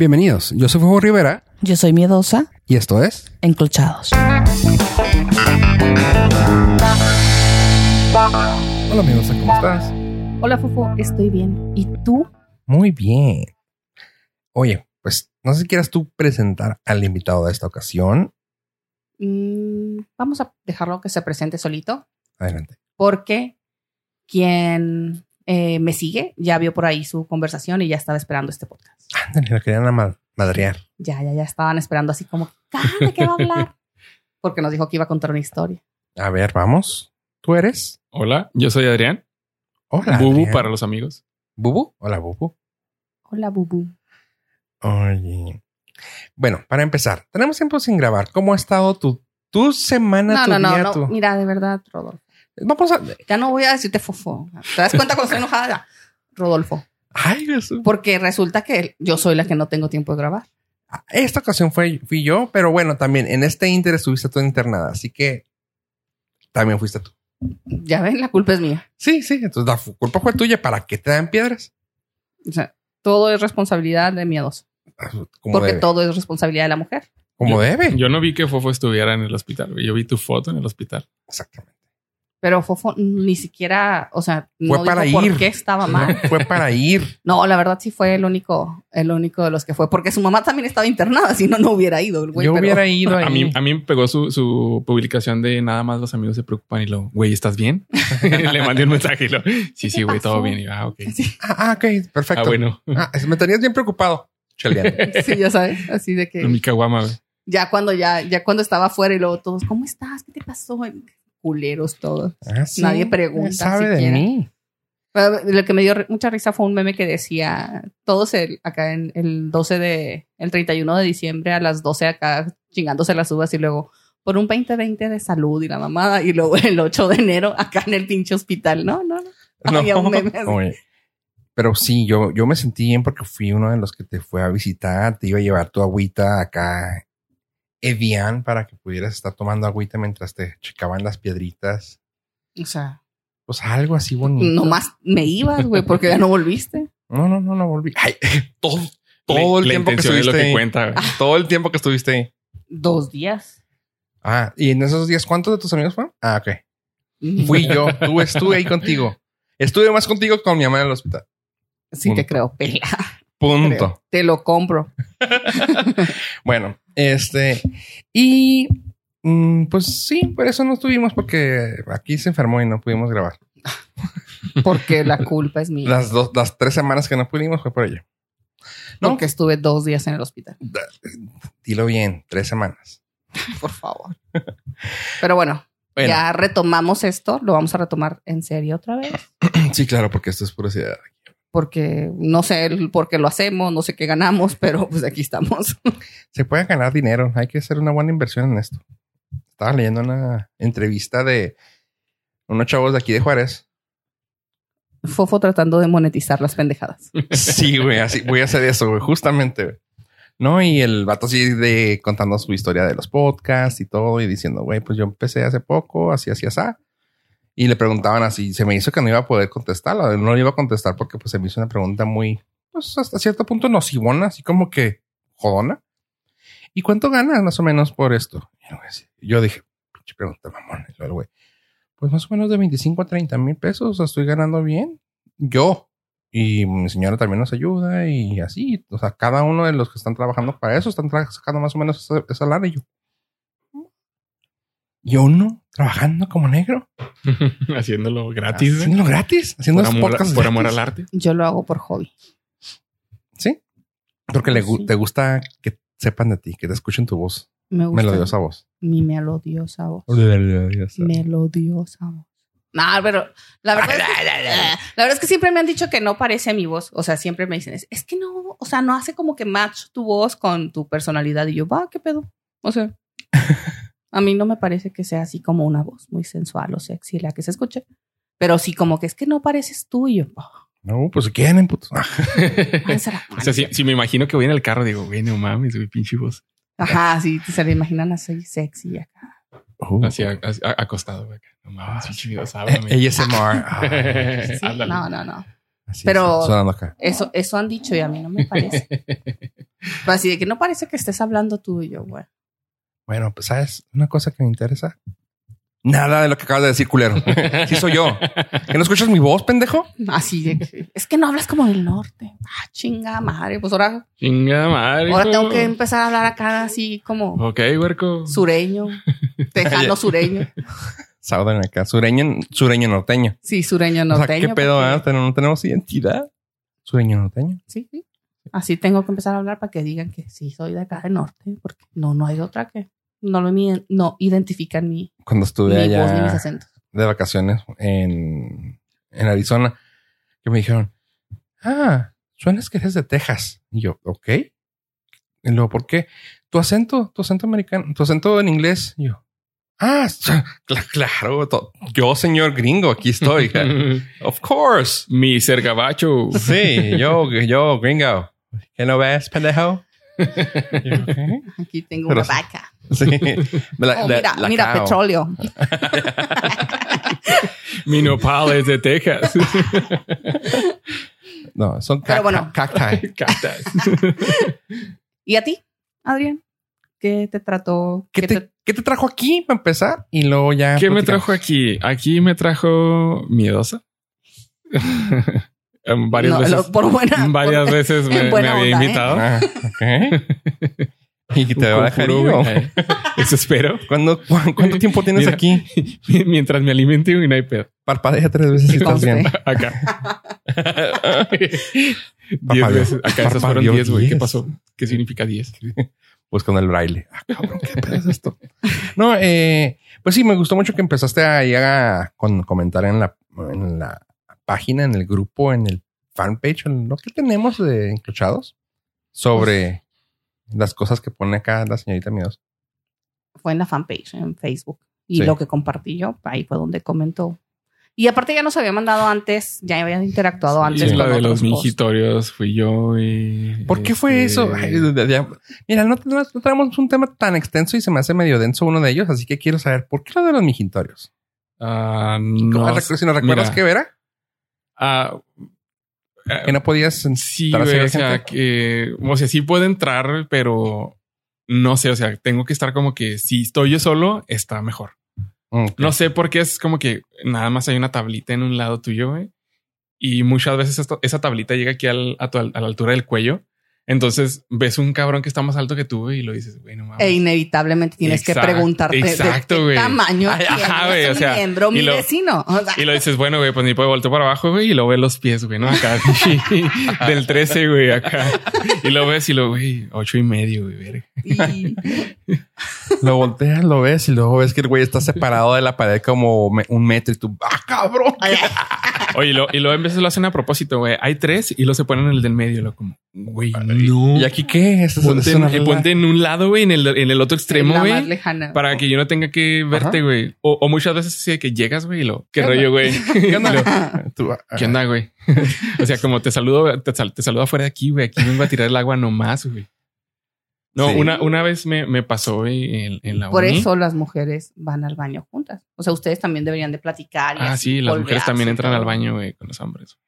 Bienvenidos, yo soy Fuego Rivera Yo soy miedosa, y esto es... enclochados. Hola amigos, ¿cómo estás? Hola, Fofo, estoy bien. ¿Y tú? Muy bien. Oye, pues no sé si quieras tú presentar al invitado de esta ocasión. Mm, vamos a dejarlo que se presente solito, Adelante. porque quien eh, me sigue ya vio por ahí su conversación y ya estaba esperando este podcast. Ándale, la querían ma- madrear. Ya, ya, ya estaban esperando así como, "Cara, ¿de qué va a hablar? Porque nos dijo que iba a contar una historia. A ver, vamos. ¿Tú eres? Hola, yo soy Adrián. Hola. Bubu Adrián. para los amigos. Bubu. Hola, Bubu. Hola, Bubu. Oye. Bueno, para empezar, tenemos tiempo sin grabar. ¿Cómo ha estado tu, tu semana, No, tu no, no, día, no. tu- Mira, de verdad, Rodolfo. Vamos a... Ya no voy a decirte Fofo. ¿Te das cuenta cuando estoy enojada? Rodolfo. Ay, Jesús. Porque resulta que yo soy la que no tengo tiempo de grabar. Esta ocasión fue, fui yo, pero bueno, también en este inter estuviste tú internada, así que también fuiste tú. Ya ven, la culpa es mía. Sí, sí, entonces la culpa fue tuya. ¿Para qué te dan piedras? O sea, todo es responsabilidad de miedoso. Como Porque debe. todo es responsabilidad de la mujer. Como Yo- debe. Yo no vi que Fofo estuviera en el hospital. Yo vi tu foto en el hospital. Exactamente. Pero Fofo ni siquiera, o sea, Fue no para dijo ir. por qué estaba mal. Fue para ir. No, la verdad sí fue el único, el único de los que fue. Porque su mamá también estaba internada, si no, no hubiera ido el güey. yo pero- hubiera ido ahí. A mí, a mí me pegó su, su publicación de nada más los amigos se preocupan y lo, güey, ¿estás bien? Le mandé un mensaje y lo, sí, sí, güey, todo bien. Y yo, ah, ok. Ah, ah, ok, perfecto. Ah, bueno. Ah, me tenías bien preocupado. Sí, ya sabes, así de que En mi caguama, güey. ya cuando ya, ya cuando estaba afuera y luego todos, ¿cómo estás? ¿Qué te pasó? Culeros todos. Ah, sí. Nadie pregunta Sabe de mí. Pero Lo que me dio mucha risa fue un meme que decía, todos el, acá en el 12 de, el 31 de diciembre a las 12 acá chingándose las uvas y luego por un 2020 de salud y la mamada y luego el 8 de enero acá en el pinche hospital. No, no, no. Había un meme así. Oye, Pero sí, yo, yo me sentí bien porque fui uno de los que te fue a visitar. Te iba a llevar tu agüita acá, Evian, para que pudieras estar tomando agüita mientras te checaban las piedritas. O sea, Pues algo así bonito. nomás me ibas, güey, porque ya no volviste. No, no, no, no volví. Ay, todo, todo el la tiempo que es estuviste lo que ahí. cuenta. güey. Todo el tiempo que estuviste ahí. Dos días. Ah, y en esos días, ¿cuántos de tus amigos fueron? Ah, ok. Fui yo. Tú estuve ahí contigo. Estuve más contigo que con mi mamá en el hospital. Sí te creo, pela. Punto. Creo. Te lo compro. Bueno, este. Y mm, pues sí, por eso no estuvimos, porque aquí se enfermó y no pudimos grabar. Porque la culpa es mía. Las dos, las tres semanas que no pudimos fue por ello. No. Porque estuve dos días en el hospital. Dilo bien, tres semanas. Por favor. Pero bueno, Bueno, ya retomamos esto. Lo vamos a retomar en serio otra vez. sí, claro, porque esto es curiosidad. Porque no sé el por qué lo hacemos, no sé qué ganamos, pero pues aquí estamos. Se puede ganar dinero. Hay que hacer una buena inversión en esto. Estaba leyendo una entrevista de unos chavos de aquí de Juárez. Fofo tratando de monetizar las pendejadas. Sí, güey, así voy a hacer eso, güey, justamente. güey. No, y el vato así de contando su historia de los podcasts y todo, y diciendo, güey, pues yo empecé hace poco, así, así, así. Y le preguntaban así, se me hizo que no iba a poder contestarlo. No le iba a contestar porque pues se me hizo una pregunta muy, pues hasta cierto punto nocivona, así como que jodona. ¿Y cuánto ganas más o menos por esto? Yo dije, pinche pregunta, mamón. Pues más o menos de 25 a 30 mil pesos, estoy ganando bien. Yo, y mi señora también nos ayuda y así. O sea, cada uno de los que están trabajando para eso están sacando más o menos esa, esa lana. Y yo, y uno trabajando como negro, Haciéndolo gratis. güey. haciéndolo gratis, haciendo Por amor, por amor gratis. al arte. Yo lo hago por hobby. Sí, porque le Sí. te gusta que sepan de ti, que te escuchen tu voz, Me gusta. melodiosa voz. Mi melodiosa voz. Melodiosa voz. No, pero la verdad, es que, la verdad es que siempre me han dicho que no parece mi voz. O sea, siempre me dicen, es, es que no, o sea, no hace como que match tu voz con tu personalidad. Y yo, va, ¿qué pedo? O sea, a mí no me parece que sea así como una voz muy sensual o sexy la que se escuche. Pero sí como que es que no pareces tú y yo. "Oh, No, pues quieren, putos. Ah, O sea, si, si me imagino que voy en el carro, digo, güey, no mames, güey, pinche voz. Ajá, sí, se le imaginan así sexy acá. uh, Así, a- así, a- acostado, güey. No mames, pinche miedoso, eh, háblame. ASMR. Ah, Sí, Ándale. no, no, no. así, Pero- acá. Eso, eso han dicho y a mí no me parece. Así de que no parece que estés hablando tú y yo, güey. Bueno, pues sabes, una cosa que me interesa. Nada de lo que acabas de decir, culero. Sí soy yo. ¿Que no escuchas mi voz, pendejo? Así de que es que no hablas como del norte. Ah, chinga madre. Pues ahora. Chinga madre. Ahora tengo que empezar a hablar acá así como. Ok, huerco. Sureño. Tejano sureño. Southern acá. Sureño, sureño norteño. Sí, sureño norteño. O sea, ¿qué pedo? Porque... ¿No tenemos identidad? Sureño norteño. Sí, sí. Así tengo que empezar a hablar para que digan que sí soy de acá del norte, porque no, no hay otra que no lo no identifican mi cuando estuve allá de vacaciones en, en Arizona que me dijeron ah suenas que eres de Texas y yo ok y luego ¿por qué? tu acento tu acento americano tu acento en inglés y yo ah claro yo señor gringo aquí estoy of course mi ser gabacho sí yo yo gringo. ¿qué no ves pendejo? Aquí tengo una vaca. Sí. La, oh, mira, mira, petróleo. Mi nopal es de Texas. no, son cacti. bueno. cacti. ¿Y a ti, Adrián? ¿Qué te trató? ¿Qué, te, ¿Qué te trajo aquí para empezar? Y luego ya. ¿Qué me trajo aquí? Aquí me trajo miedosa. Varias veces. por buena, varias por, veces me, me había ¿eh? invitado. ¿eh? Ah, okay. Y te va a dejar ir. Eso espero. ¿Cuánto tiempo tienes aquí? Mientras me alimente y no hay pedo. Parpadea tres veces y estás bien. Acá. diez veces. Acá esas fueron diez, güey. ¿Qué pasó? ¿Qué significa diez? Pues con el braille. Ah, cabrón, ¿qué pedo es esto? No, eh, pues sí, me gustó mucho que empezaste ahí a con comentar en la, en la página, en el grupo, en el fanpage, en lo que tenemos de encrochados sobre las cosas que pone acá la señorita Miedos. Fue en la fanpage, en Facebook. Y lo que compartí yo, ahí fue donde comentó. Y aparte ya nos había mandado antes, ya habían interactuado antes. Sí, la de los mingitorios fui yo y... ¿Por qué fue eso? Este mira, no, tenemos un tema tan extenso y se me hace medio denso uno de ellos, así que quiero saber, ¿por qué lo de los mingitorios? Uh, no, si no recuerdas qué era. Ah, que no podías. Sí, o sea, que, o sea, sí puede entrar, pero no sé, o sea, tengo que estar como que si estoy yo solo, está mejor. No sé por qué es como que nada más hay una tablita en un lado tuyo, güey. Y muchas veces esa tablita llega aquí al, a, a la altura del cuello. Entonces ves un cabrón que está más alto que tú y lo dices, güey, no mames. E inevitablemente tienes que preguntarte exacto, de qué tamaño Ajá, güey, o sea, miembro, mi vecino. y lo dices, bueno, güey, pues ni puede voltear para abajo, güey, y lo ves los pies, güey, ¿no? Acá, del 13, güey, acá. Y lo ves y lo, güey, ocho y medio, güey, lo volteas, lo ves y luego ves que el güey está separado de la pared como un metro y tú, ¡ah, cabrón! Oye, y, lo, y luego en veces lo hacen a propósito, güey. Hay tres y lo se ponen en el del medio, lo como, güey, no. ¿Y aquí qué? ¿Es, ponte, en, ponte en un lado, güey, en el, en el otro extremo, güey. Para que yo no tenga que verte, güey. O, o, muchas veces así de que llegas, güey, y lo, qué rollo, güey. ¿Qué onda? ¿Qué onda, güey? o sea, como te saludo, te, te saludo afuera de aquí, güey. Aquí vengo a tirar el agua nomás, güey. No, una, una vez me, me pasó en, en, la Por eso las mujeres van al baño juntas. O sea, ustedes también deberían de platicar. ah, sí, las mujeres también entran al baño güey, con los hombres.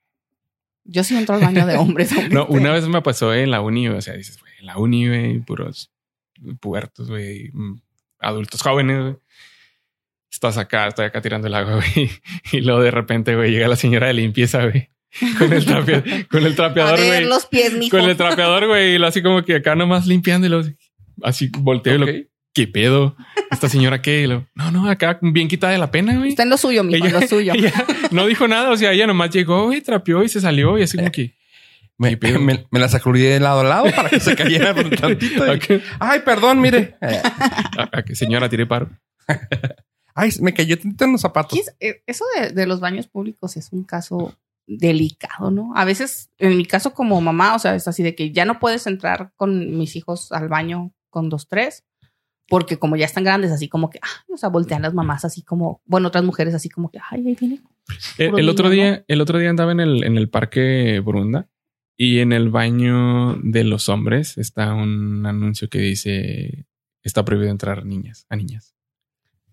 Yo sí entro al baño de hombres. no, una vez me pasó en la uni, o sea, dices, güey, en la uni, güey, puros puertos, güey, mm, adultos jóvenes, güey. Estás acá, estoy acá tirando el agua, güey. Y luego de repente, güey, llega la señora de limpieza, güey. Con el, con el trapeador, güey. los pies, Con el trapeador, güey. Y lo así como que acá nomás limpiando y lo así volteo y lo, ¿qué pedo? ¿Esta señora qué? lo, no, no, acá bien quitada de la pena, güey. Está en lo suyo, mijo, en lo suyo. no dijo nada. O sea, ella nomás llegó y trapeó y se salió y así como que. Me, me, me, la sacudí de lado a lado para que se cayera un tantito. Ay, perdón, mire. a, que señora tire paro. Ay, me cayó en los zapatos. Eh, eso de, de, los baños públicos es un caso delicado, ¿no? A veces, en mi caso como mamá, o sea, es así de que ya no puedes entrar con mis hijos al baño con dos, tres, porque como ya están grandes, así como que, o sea, voltean las mamás así como, bueno, otras mujeres así como que, ay, ahí viene. El, otro día, el otro día andaba en el, en el parque Burunda y en el baño de los hombres está un anuncio que dice, está prohibido entrar niñas, a niñas.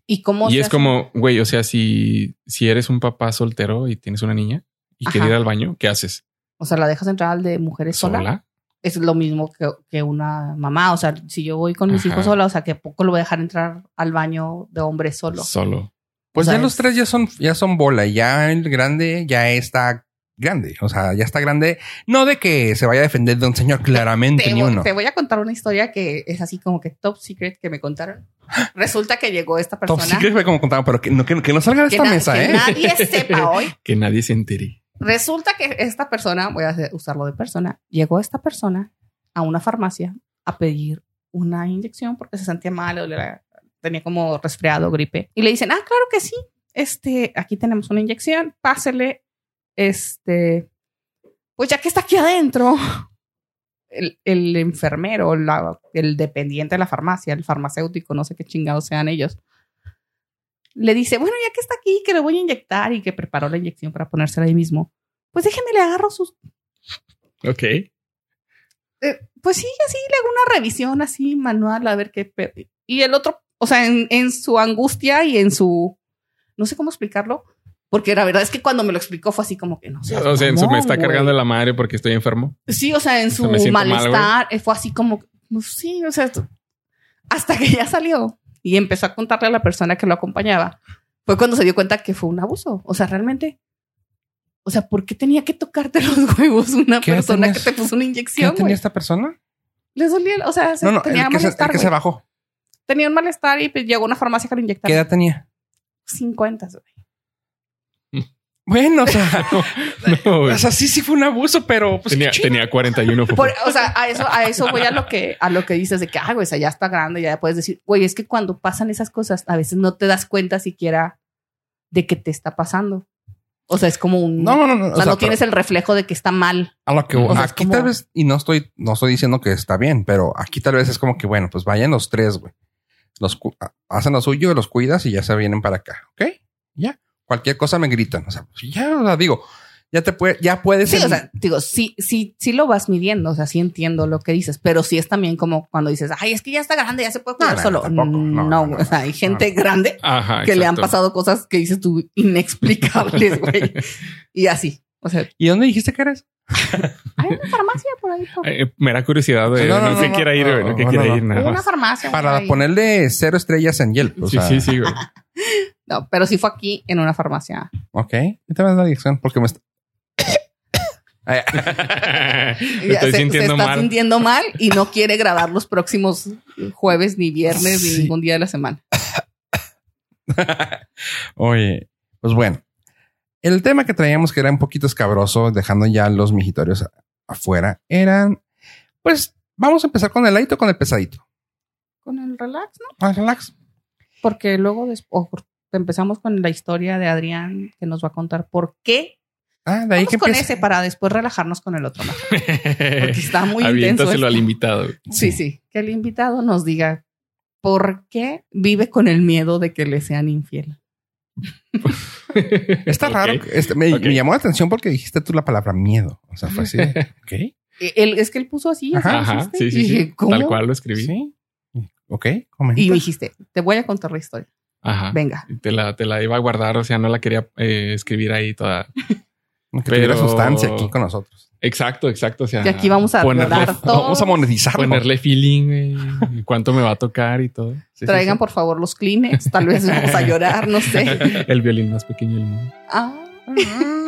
¿Y cómo? Y es como, güey, o sea, si, si eres un papá soltero y tienes una niña, y quiere ir al baño, ¿qué haces? O sea, ¿la dejas entrar al de mujeres sola? ¿Sola? es lo mismo que, una mamá. O sea, si yo voy con mis hijos sola, o sea, que poco lo voy a dejar entrar al baño de hombre solo. Solo. Pues ya los tres ya son, ya son bola. Ya el grande ya está grande. O sea, ya está grande. No de que se vaya a defender de un señor claramente, te, ni uno. Te voy a contar una historia que es así como que top secret que me contaron. Resulta que llegó esta persona. Top secret fue como contaron, pero que no, que, no salga de esta mesa, que ¿eh? nadie sepa hoy. que nadie se entere. Resulta que esta persona, voy a usarlo de persona, llegó esta persona a una farmacia a pedir una inyección porque se sentía mal, tenía como resfriado, gripe. Y le dicen, ah, claro que sí. Este, aquí tenemos una inyección, pásele. Este, pues ya que está aquí adentro, el, el enfermero, el dependiente de la farmacia, el farmacéutico, no sé qué chingados sean ellos, le dice, bueno, ya que está aquí, que le voy a inyectar y que preparó la inyección para ponérsela ahí mismo, pues déjeme le agarro sus... Ok. Eh, pues sí, así le hago una revisión así manual a ver qué... Y el otro, o sea, en, en su angustia y en su... No sé cómo explicarlo, porque la verdad es que cuando me lo explicó fue así como que no sé. O sea, en su me está cargando la madre porque estoy enfermo. Sí, o sea, en su malestar eh, fue así como, pues sí, o sea, hasta que ya salió y empezó a contarle a la persona que lo acompañaba, fue cuando se dio cuenta que fue un abuso. O sea, realmente, o sea, ¿por qué tenía que tocarte los huevos una persona que te puso una inyección? ¿Qué tenía esta persona? Le dolía, o sea, no, no, tenía el malestar. que se bajó. Tenía un malestar y pues, llegó a una farmacia que lo inyectaba. ¿Qué edad tenía? 50, güey. Bueno, o sea, no, o sea, sí, sí fue un abuso, pero pues tenía, tenía 41. o sea, a eso, a eso voy a lo que, a lo que dices de que, ah, güey, o sea, ya está grande, ya puedes decir, güey, es que cuando pasan esas cosas, a veces no te das cuenta siquiera de que te está pasando. O sea, es como un. No, no, no. O sea, no tienes el reflejo de que está mal. A lo que aquí tal vez, y no estoy, no estoy diciendo que está bien, pero aquí tal vez es como que, bueno, pues vayan los tres, güey. Los hacen lo suyo, los cuidas y ya se vienen para acá. Ok, ya cualquier cosa me gritan. O sea, pues, ya digo, ya te puede, ya puedes. Sí, o sea, digo, sí, sí, sí lo vas midiendo. O sea, sí entiendo lo que dices, pero sí es también como cuando dices, ay, es que ya está grande, ya se puede cuidar solo. No, no, o sea, hay gente grande que le han pasado cosas que dices tú inexplicables, güey. y así. O sea, ¿y dónde dijiste que eres? Hay una farmacia por ahí. Por... Eh, mera curiosidad, güey. No, no, no, quiera ir, güey. No, que quiera ir. Nada una farmacia. Para ponerle cero estrellas en Yelp. sí, sí, sí, güey. No, pero sí fue aquí en una farmacia. Ok. ¿Qué te vas a la dirección? Porque me está... estoy sintiendo se está sintiendo mal y no quiere grabar los próximos jueves, ni viernes, ni ningún día de la semana. Oye, pues bueno. El tema que traíamos que era un poquito escabroso, dejando ya los mijitorios afuera, eran, pues, vamos a empezar con el light o con el pesadito. Con el relax, ¿no? Ah, relax. Porque luego después, empezamos con la historia de Adrián que nos va a contar por qué. Ah, de ahí Vamos con ese para después relajarnos con el otro. Porque está muy intenso. al invitado. Sí, sí, Que el invitado nos diga por qué vive con el miedo de que le sean infiel. está raro. Este, me, llamó la atención porque dijiste tú la palabra miedo. O sea, fue así. ok. es que él puso así. Ajá, sí, sí, Tal cual lo escribí. Sí. Ok, Y me dijiste, te voy a contar la historia. Ajá. Venga. Te la, te la iba a guardar, o sea, no la quería eh, escribir ahí toda. que Pero... sustancia aquí con nosotros. Exacto, exacto. O sea, que aquí vamos a ponerle, todo. Vamos a monetizar. Ponerle feeling, cuánto me va a tocar y todo. Traigan, por favor, los Kleenex. Tal vez vamos a llorar, no sé. El violín más pequeño del mundo. Ah.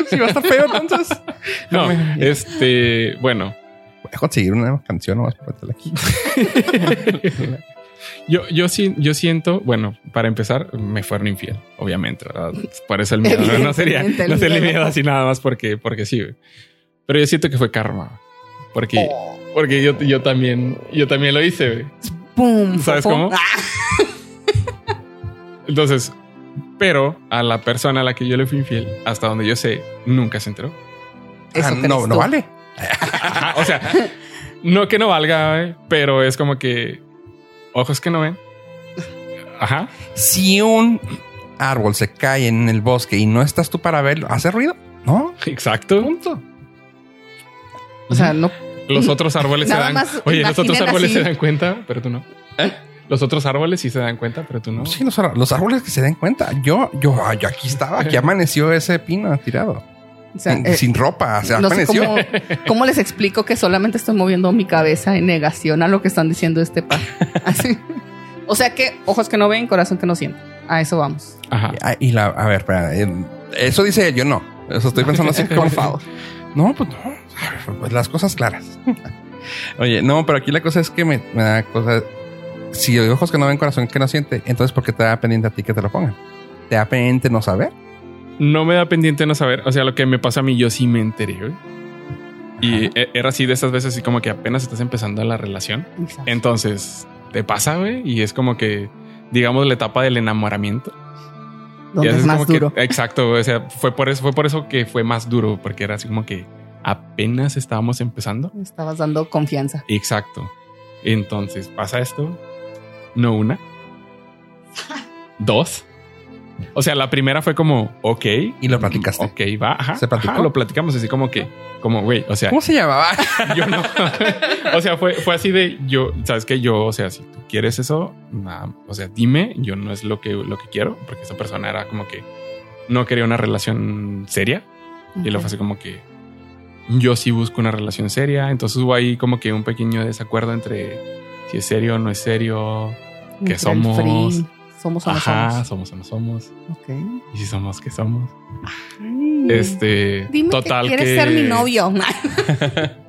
si va a estar feo, entonces. No, este, bueno. Voy a conseguir una canción nomás para meterla aquí. Yo, yo, yo siento, bueno, para empezar, me fueron infiel, obviamente, ¿verdad? Por eso el miedo. No, sería, no sería el miedo así nada más porque, porque sí. Pero yo siento que fue karma. Porque, oh. porque yo, yo también, yo también lo hice. ¿Sabes cómo? Ah. Entonces, pero a la persona a la que yo le fui infiel, hasta donde yo sé, nunca se enteró. Ah, no, no vale. o sea, no que no valga, pero es como que ojos que no ven. Ajá. Si un árbol se cae en el bosque y no estás tú para verlo, ¿hace ruido? ¿No? Exacto. Punto. O sea, no. Los otros árboles se dan. Oye, los otros árboles se dan cuenta, pero tú no. ¿Eh? Los otros árboles sí se dan cuenta, pero tú no. Sí, los, árboles que se den cuenta. Yo, yo, yo aquí estaba, aquí amaneció ese pino tirado. Eh, sin ropa, se no cómo, les explico que solamente estoy moviendo mi cabeza en negación a lo que están diciendo este par. Así. O sea que ojos que no ven, corazón que no siente. A eso vamos. Ajá. Y la, a ver, espera, eso dice yo no. Eso estoy pensando así, por favor. No, pues no. Pues las cosas claras. Oye, no, pero aquí la cosa es que me, da cosa. Si ojos que no ven, corazón que no siente, entonces ¿por qué te da pendiente a ti que te lo pongan? ¿Te da pendiente no saber? No me da pendiente no saber. O sea, lo que me pasa a mí, yo sí me enteré, güey. Y e, era así de esas veces, así como que apenas estás empezando la relación. Entonces, te pasa, güey, y es como que, digamos, la etapa del enamoramiento. Donde es más duro. exacto, o sea, fue por eso, fue por eso que fue más duro, porque era así como que apenas estábamos empezando. Estabas dando confianza. Exacto. Entonces pasa esto, no una, dos. O sea, la primera fue como, ok. Y lo platicaste. Ok, va. Ajá. Se platicó. lo platicamos así como que, como, güey, o sea. ¿Cómo se llamaba? yo no. o sea, fue, fue así de yo, sabes que yo, o sea, si tú quieres eso, o sea, dime, yo no es lo que, lo que quiero, porque esa persona era como que no quería una relación seria. Y lo fue así como que yo sí busco una relación seria. Entonces hubo ahí como que un pequeño desacuerdo entre si es serio o no es serio, que somos. Somos o no Ajá, somos. o no somos. Ok. Y si somos, ¿qué somos? Este. Dime total que quieres ser mi novio.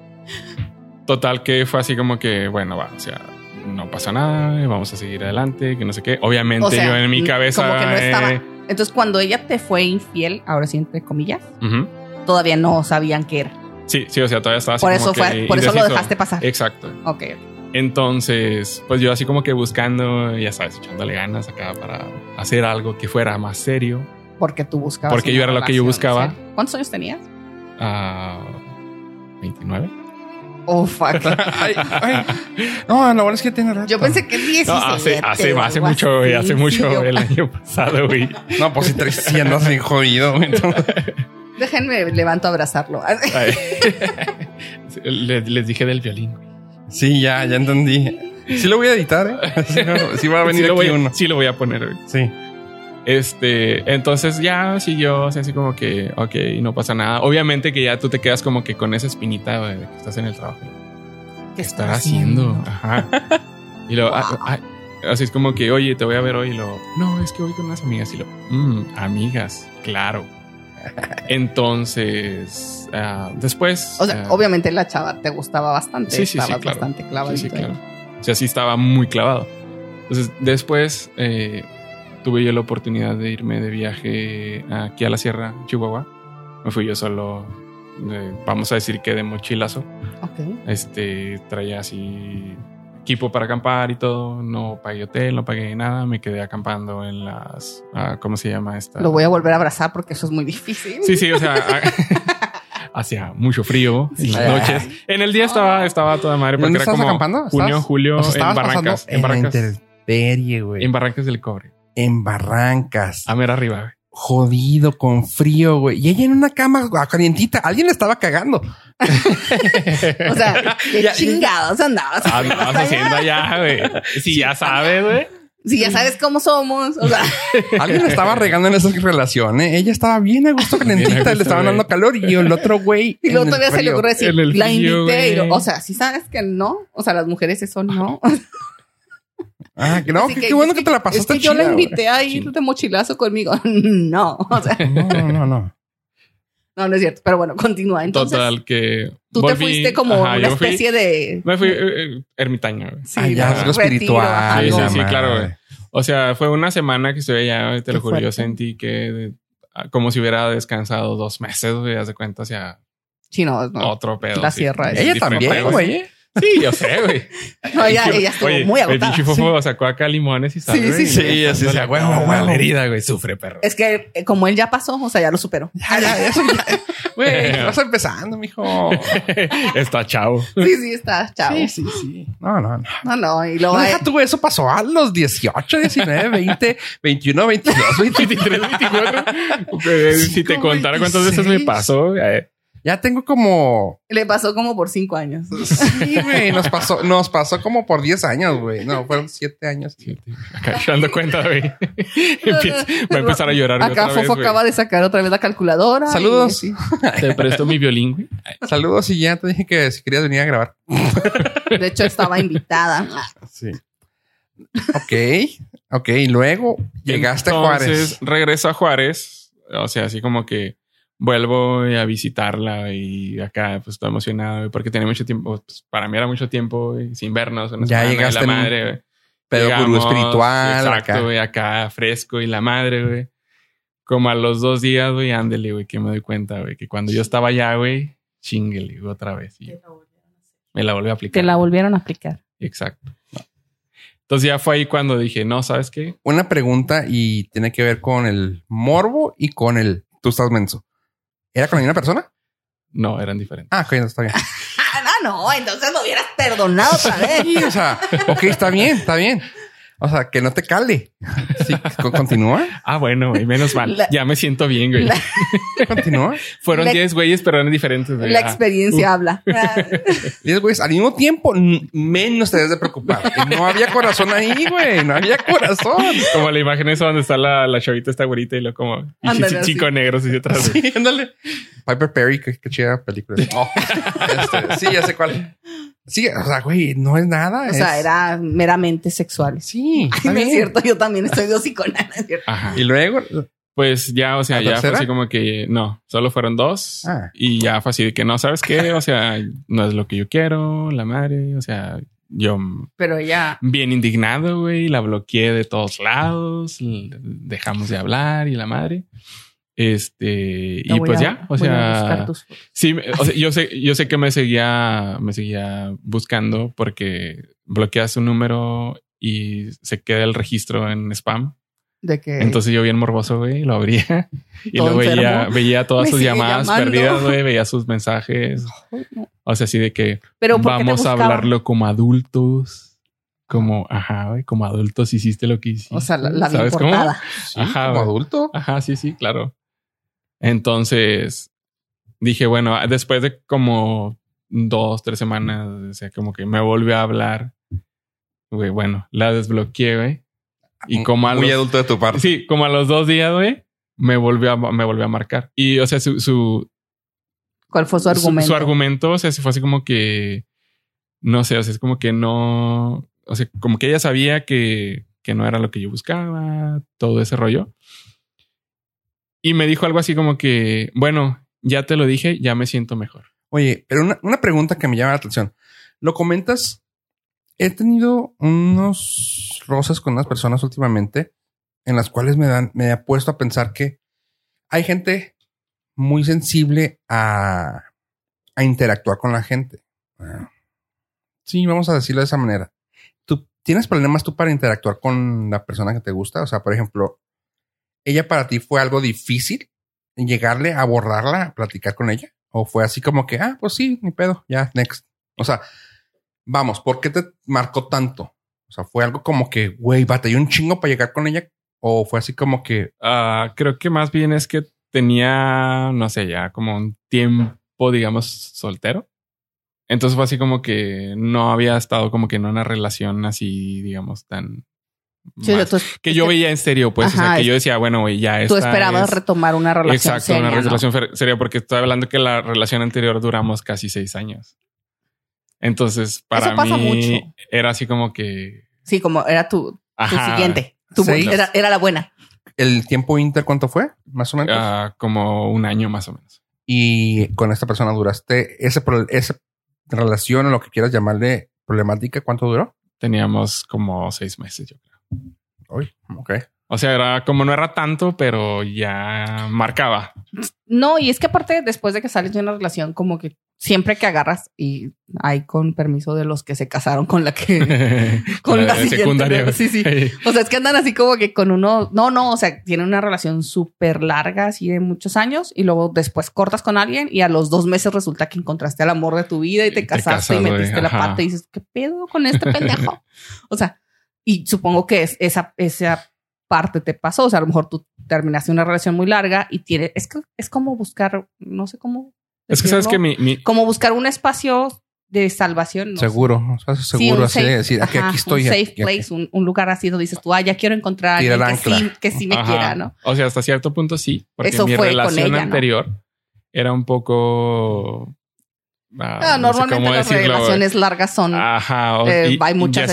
total que fue así como que, bueno, va, o sea, no pasa nada, vamos a seguir adelante, que no sé qué. Obviamente yo en mi cabeza. Como que no estaba. Eh, Entonces, cuando ella te fue infiel, ahora sí, entre comillas, todavía no sabían qué era. Sí, sí, o sea, todavía estaba así Por eso fue, por eso lo dejaste pasar. Exacto. Ok. Entonces, pues yo así como que buscando, ya sabes, echándole ganas acá para hacer algo que fuera más serio. Porque tú buscabas. Porque yo era lo que yo buscaba. ¿Cuántos años tenías? Ah, 29. Oh, fuck. No, lo bueno es que tiene Yo pensé que 17. No, hace, hace, hace mucho, güey. Hace mucho el año pasado, güey. No, pues si te andas bien jodido, Déjenme levanto a abrazarlo. les, les dije del violín, güey. Sí, ya, ya entendí. Sí lo voy a editar, ¿eh? Sí, va a venir aquí uno. Sí lo voy a poner. Sí. Este, entonces ya siguió así como que, ok, no pasa nada. Obviamente que ya tú te quedas como que con esa espinita de que estás en el trabajo. ¿Qué estás haciendo? Ajá. Y lo, así es como que, oye, te voy a ver hoy. Y lo, no, es que voy con unas amigas. Y lo, mmm, amigas, claro. Entonces, ah, después. O sea, ah, obviamente la chava te gustaba bastante. Sí, sí, sí, bastante clavado. Sí, sí, claro. O sea, sí estaba muy clavado. Entonces, después eh, tuve yo la oportunidad de irme de viaje aquí a la Sierra, Chihuahua. Me fui yo solo, vamos a decir que de mochilazo. Ok. Este, traía así equipo para acampar y todo. No pagué hotel, no pagué nada. Me quedé acampando en las. Ah, ¿Cómo se llama esta? Lo voy a volver a abrazar porque eso es muy difícil. Sí, sí, o sea. hacía mucho frío en las noches. En el día estaba, estaba toda madre porque era como acampando? junio, julio en Barrancas. En, Barrancas. En Barrancas del Cobre. En Barrancas. A ver arriba, güey jodido, con frío, güey. Y ella en una cama calientita, alguien le estaba cagando. o sea, qué chingados andabas. Andabas haciendo allá, güey. Si ya sabes, güey. Si ya sabes cómo somos, o sea. Alguien estaba regando en esa relación, ¿eh? Ella estaba bien a gusto calientita, le estaban dando calor y el otro güey. Y luego todavía se le ocurre decir, la invité. o sea, si sabes que no, o sea, las mujeres eso no. Ah, que no, qué bueno que, te la pasaste. Es que yo la invité a ir de mochilazo conmigo. no, o sea. No, no, no. No, no es cierto. Pero bueno, continúa. Entonces, Total, que. Tú te fuiste como una especie de. Me fui eh, eh, ermitaño. Sí, ah, ya, algo espiritual. Sí, sí, sí, claro. O sea, fue una semana que estuve allá. Te lo juro, yo sentí que ah, como si hubiera descansado dos meses, güey. Haz de cuenta, o sea. Sí, no, no. Otro pedo. La sierra. Ella también, güey. Sí, yo sé, güey. No, ella, ella estuvo muy agotada. El fofo sacó acá limones y sabe. Sí, sí, sí. Sí, así se güey, la herida, güey. Sufre, perro. Es que eh, como él ya pasó, o sea, ya lo superó. Ya, ya, ya. Güey, vas empezando, mijo. está chavo. Sí, sí, está chavo. Sí, sí, sí. No, no, no. No, no. Y luego. No, deja tú, eso pasó a los 18, 19, 20, 21, 22, 23, 24. si te contara cuántas veces me pasó. Eh, Ya tengo como. Le pasó como por cinco años. Sí, güey. Nos pasó, nos pasó como por diez años, güey. No, fueron siete años. Acá dando cuenta, güey. va a empezar a llorar. Acá Fofo acaba de sacar otra vez la calculadora. Saludos. Te presto mi violín, güey. Saludos y ya te dije que si querías venir a grabar. De hecho, estaba invitada. Sí. Ok. Ok. Y luego llegaste a Juárez. Regreso a Juárez. O sea, así como que vuelvo a visitarla y acá pues estoy emocionado porque tenía mucho tiempo, pues, para mí era mucho tiempo sin vernos. ya llegaste la madre. Pero gurú espiritual. Exacto, acá. acá fresco y la madre, güey. Como a los dos días, güey, ándele, güey, que me doy cuenta, güey, que cuando yo estaba allá, güey, chinguele, otra vez. Y me la volvió a aplicar. Te la volvieron a aplicar. Exacto. Entonces ya fue ahí cuando dije, no, ¿sabes qué? Una pregunta y tiene que ver con el morbo y con el tú estás menso. ¿Era con la misma persona? No, eran diferentes. Ah, ok, está bien. ah, no, entonces me hubieras perdonado otra vez. Sí, o sea, ok, está bien, está bien. O sea, que no te cale. Sí, continúa. Ah, bueno, güey, menos mal. ya me siento bien, güey. Continúa. Fueron 10 güeyes, pero eran diferentes. La experiencia habla. 10 güeyes al mismo tiempo, menos te debes de preocupar. No había corazón ahí, güey. No había corazón. Como la imagen esa donde está la, la chavita esta güerita y lo como y chico negro así detrás. Sí, ándale. Piper Perry, qué, chida película. Oh, este, sí, ya sé cuál. Sí, o sea, güey, no es nada. O sea, era meramente sexual. Sí. no es cierto, yo también estoy de Ajá. Y luego. Pues ya, o sea, ya fue así como que no, solo fueron dos ah. y ya fue así de que no, ¿sabes qué? O sea, no es lo que yo quiero, la madre, o sea, yo. Pero ya. Bien indignado, güey, la bloqueé de todos lados, dejamos de hablar y la madre. Este, y pues ya, o sea, sí, o sea, yo sé, yo sé que me seguía, me seguía buscando porque bloqueas un número y se queda el registro en spam. De que Entonces yo bien morboso, güey, lo abría y lo veía, veía todas sus llamadas perdidas, güey, veía sus mensajes. O sea, así de que vamos a hablarlo como adultos. Como, ajá, güey, como adultos hiciste lo que hiciste. O sea, la, la ¿Sabes cómo? ajá, como adulto. Ajá, sí, sí, claro. Entonces dije, bueno, después de como dos, tres semanas, o sea, como que me volvió a hablar. Güey, bueno, la desbloqueé, güey. Y como a Muy adulto de tu parte. Sí, como a los dos días, güey, me volvió a, me volvió a marcar. Y, o sea, su, su ¿Cuál fue su argumento? Su, argumento, o sea, fue así como que, no sé, o sea, es como que no, o sea, como que ella sabía que, que no era lo que yo buscaba, todo ese rollo. Y me dijo algo así como que, bueno, ya te lo dije, ya me siento mejor. Oye, pero una, pregunta que me llama la atención. Lo comentas, he tenido unos roces con unas personas últimamente en las cuales me dan, me he puesto a pensar que hay gente muy sensible a, a interactuar con la gente. Sí, vamos a decirlo de esa manera. ¿Tú tienes problemas tú para interactuar con la persona que te gusta? O sea, por ejemplo, ¿ella para ti fue algo difícil llegarle a abordarla, a platicar con ella? ¿O fue así como que, ah, pues sí, ni pedo, ya, next? O sea, vamos, ¿por qué te marcó tanto? O sea, fue algo como que, güey, batallé un chingo para llegar con ella. O fue así como que. Ah, creo que más bien es que tenía, no sé, ya como un tiempo, digamos, soltero. Entonces fue así como que no había estado como que en una relación así, digamos, tan que yo veía en serio, pues, o sea, que yo decía, bueno, güey, ya Tú esperabas retomar una relación Exacto, una relación seria, porque estoy hablando que la relación anterior duramos casi seis años. Entonces, para mí era así como que. Sí, como era tu, siguiente. Tu era, era, la buena. ¿El tiempo inter cuánto fue? Más o menos. Ah, como un año más o menos. Y con esta persona duraste ese, esa relación o lo que quieras llamarle problemática, ¿cuánto duró? Teníamos como seis meses, yo creo. Uy, ok. O sea, era como no era tanto, pero ya marcaba. No, y es que aparte, después de que sales de una relación, como que siempre que agarras, y hay con permiso de los que se casaron con la que con la, secundaria. Sí, sí. O sea, es que andan así como que con uno, no, no, o sea, tienen una relación súper larga, así de muchos años, y luego después cortas con alguien y a los dos meses resulta que encontraste al amor de tu vida y te casaste y metiste la pata y dices, ¿qué pedo con este pendejo? o sea, y supongo que es, esa, esa parte te pasó. O sea, a lo mejor tú terminaste una relación muy larga y tiene, es que es como buscar, no sé cómo Es que sabes que mi, Como buscar un espacio de salvación. seguro, seguro, así aquí, estoy. Un safe place, Un, lugar así donde dices tú, ah, ya quiero encontrar a alguien que sí, que sí, me quiera, ¿no? O sea, hasta cierto punto sí, porque Eso mi relación anterior era un poco... Ah, normalmente las relaciones largas son... Ajá. Eh, hay muchas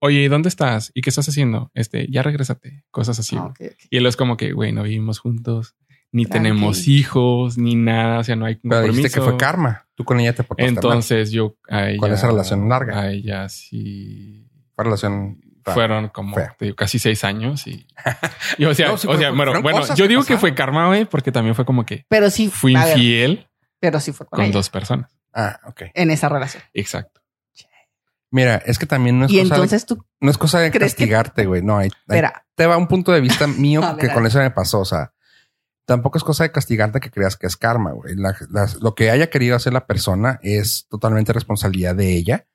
Oye, ¿y dónde estás? ¿Y qué estás haciendo? Este, ya regrésate. Cosas así. Ah, y él es como que, güey, no vivimos juntos ni tenemos hijos, ni nada, o sea, no hay Pero dijiste que fue karma. Tú con ella te portaste Entonces yo a ella, con esa relación larga. A ella sí. Fue relación fueron como casi seis años y, o sea, o sea, bueno, bueno, yo digo que fue karma, güey, porque también fue como que pero sí fui infiel, pero sí fue con, dos personas. Ah, ok. En esa relación. Exacto. Mira, es que también no es cosa entonces tú no es cosa de castigarte, güey. No, hay, te va un punto de vista mío que con eso me pasó. O sea, tampoco es cosa de castigarte que creas que es karma, güey. lo que haya querido hacer la persona es totalmente responsabilidad de ella,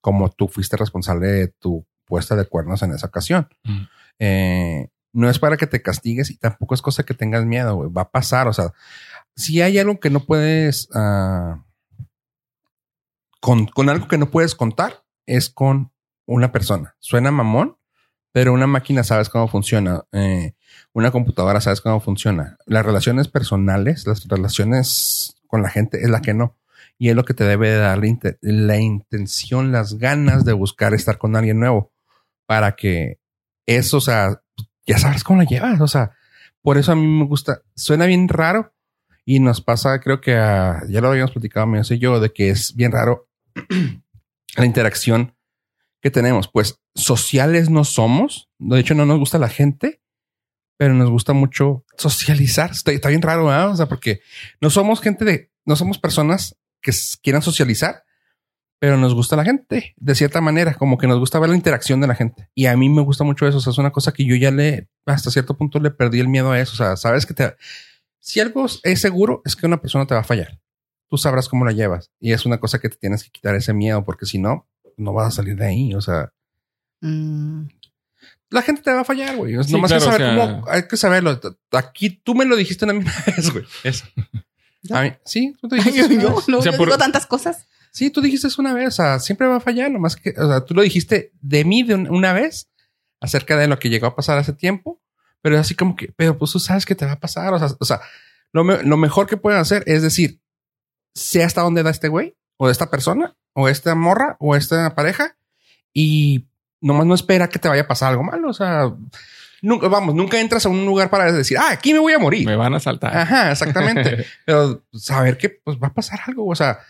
como tú fuiste responsable de tu puesta de cuernos en esa ocasión. Mm. Eh, no es para que te castigues y tampoco es cosa que tengas miedo, güey. Va a pasar. O sea, si hay algo que no puedes, uh, con, con algo que no puedes contar, es con una persona. Suena mamón, pero una máquina sabes cómo funciona. Eh, una computadora sabes cómo funciona. Las relaciones personales, las relaciones con la gente es la que no. Y es lo que te debe dar la, intención, las ganas de buscar estar con alguien nuevo para que eso, o sea, ya sabes cómo la llevas. O sea, por eso a mí me gusta. Suena bien raro y nos pasa, creo que ya lo habíamos platicado, me sé yo, de que es bien raro la interacción que tenemos. Pues sociales no somos. De hecho, no nos gusta la gente pero nos gusta mucho socializar. Está, bien raro, ¿verdad? O sea, porque no somos gente de, no somos personas que quieran socializar, pero nos gusta la gente de cierta manera, como que nos gusta ver la interacción de la gente. Y a mí me gusta mucho eso. O sea, es una cosa que yo ya le, hasta cierto punto le perdí el miedo a eso. O sea, sabes que te, si algo es seguro, es que una persona te va a fallar. Tú sabrás cómo la llevas. Y es una cosa que te tienes que quitar ese miedo, porque si no, no vas a salir de ahí. O sea, mm la gente te va a fallar, güey. No Nomás hay que saber cómo, hay que saberlo. Aquí tú me lo dijiste una misma vez, güey. Eso. A mí, sí, tú te dijiste. yo, no, o sea, por... digo tantas cosas. Sí, tú dijiste eso una vez. O sea, siempre va a fallar. Nomás que, o sea, tú lo dijiste de mí de una vez acerca de lo que llegó a pasar hace tiempo. Pero así como que, pero pues tú sabes que te va a pasar. O sea, o sea lo, lo mejor que pueden hacer es decir, sé hasta dónde da este güey, o esta persona, o esta morra, o esta pareja, y nomás no espera que te vaya a pasar algo malo. O sea, nunca, vamos, nunca entras a un lugar para decir, ah, aquí me voy a morir. Me van a saltar. Ajá, exactamente. Pero saber que pues va a pasar algo. O sea,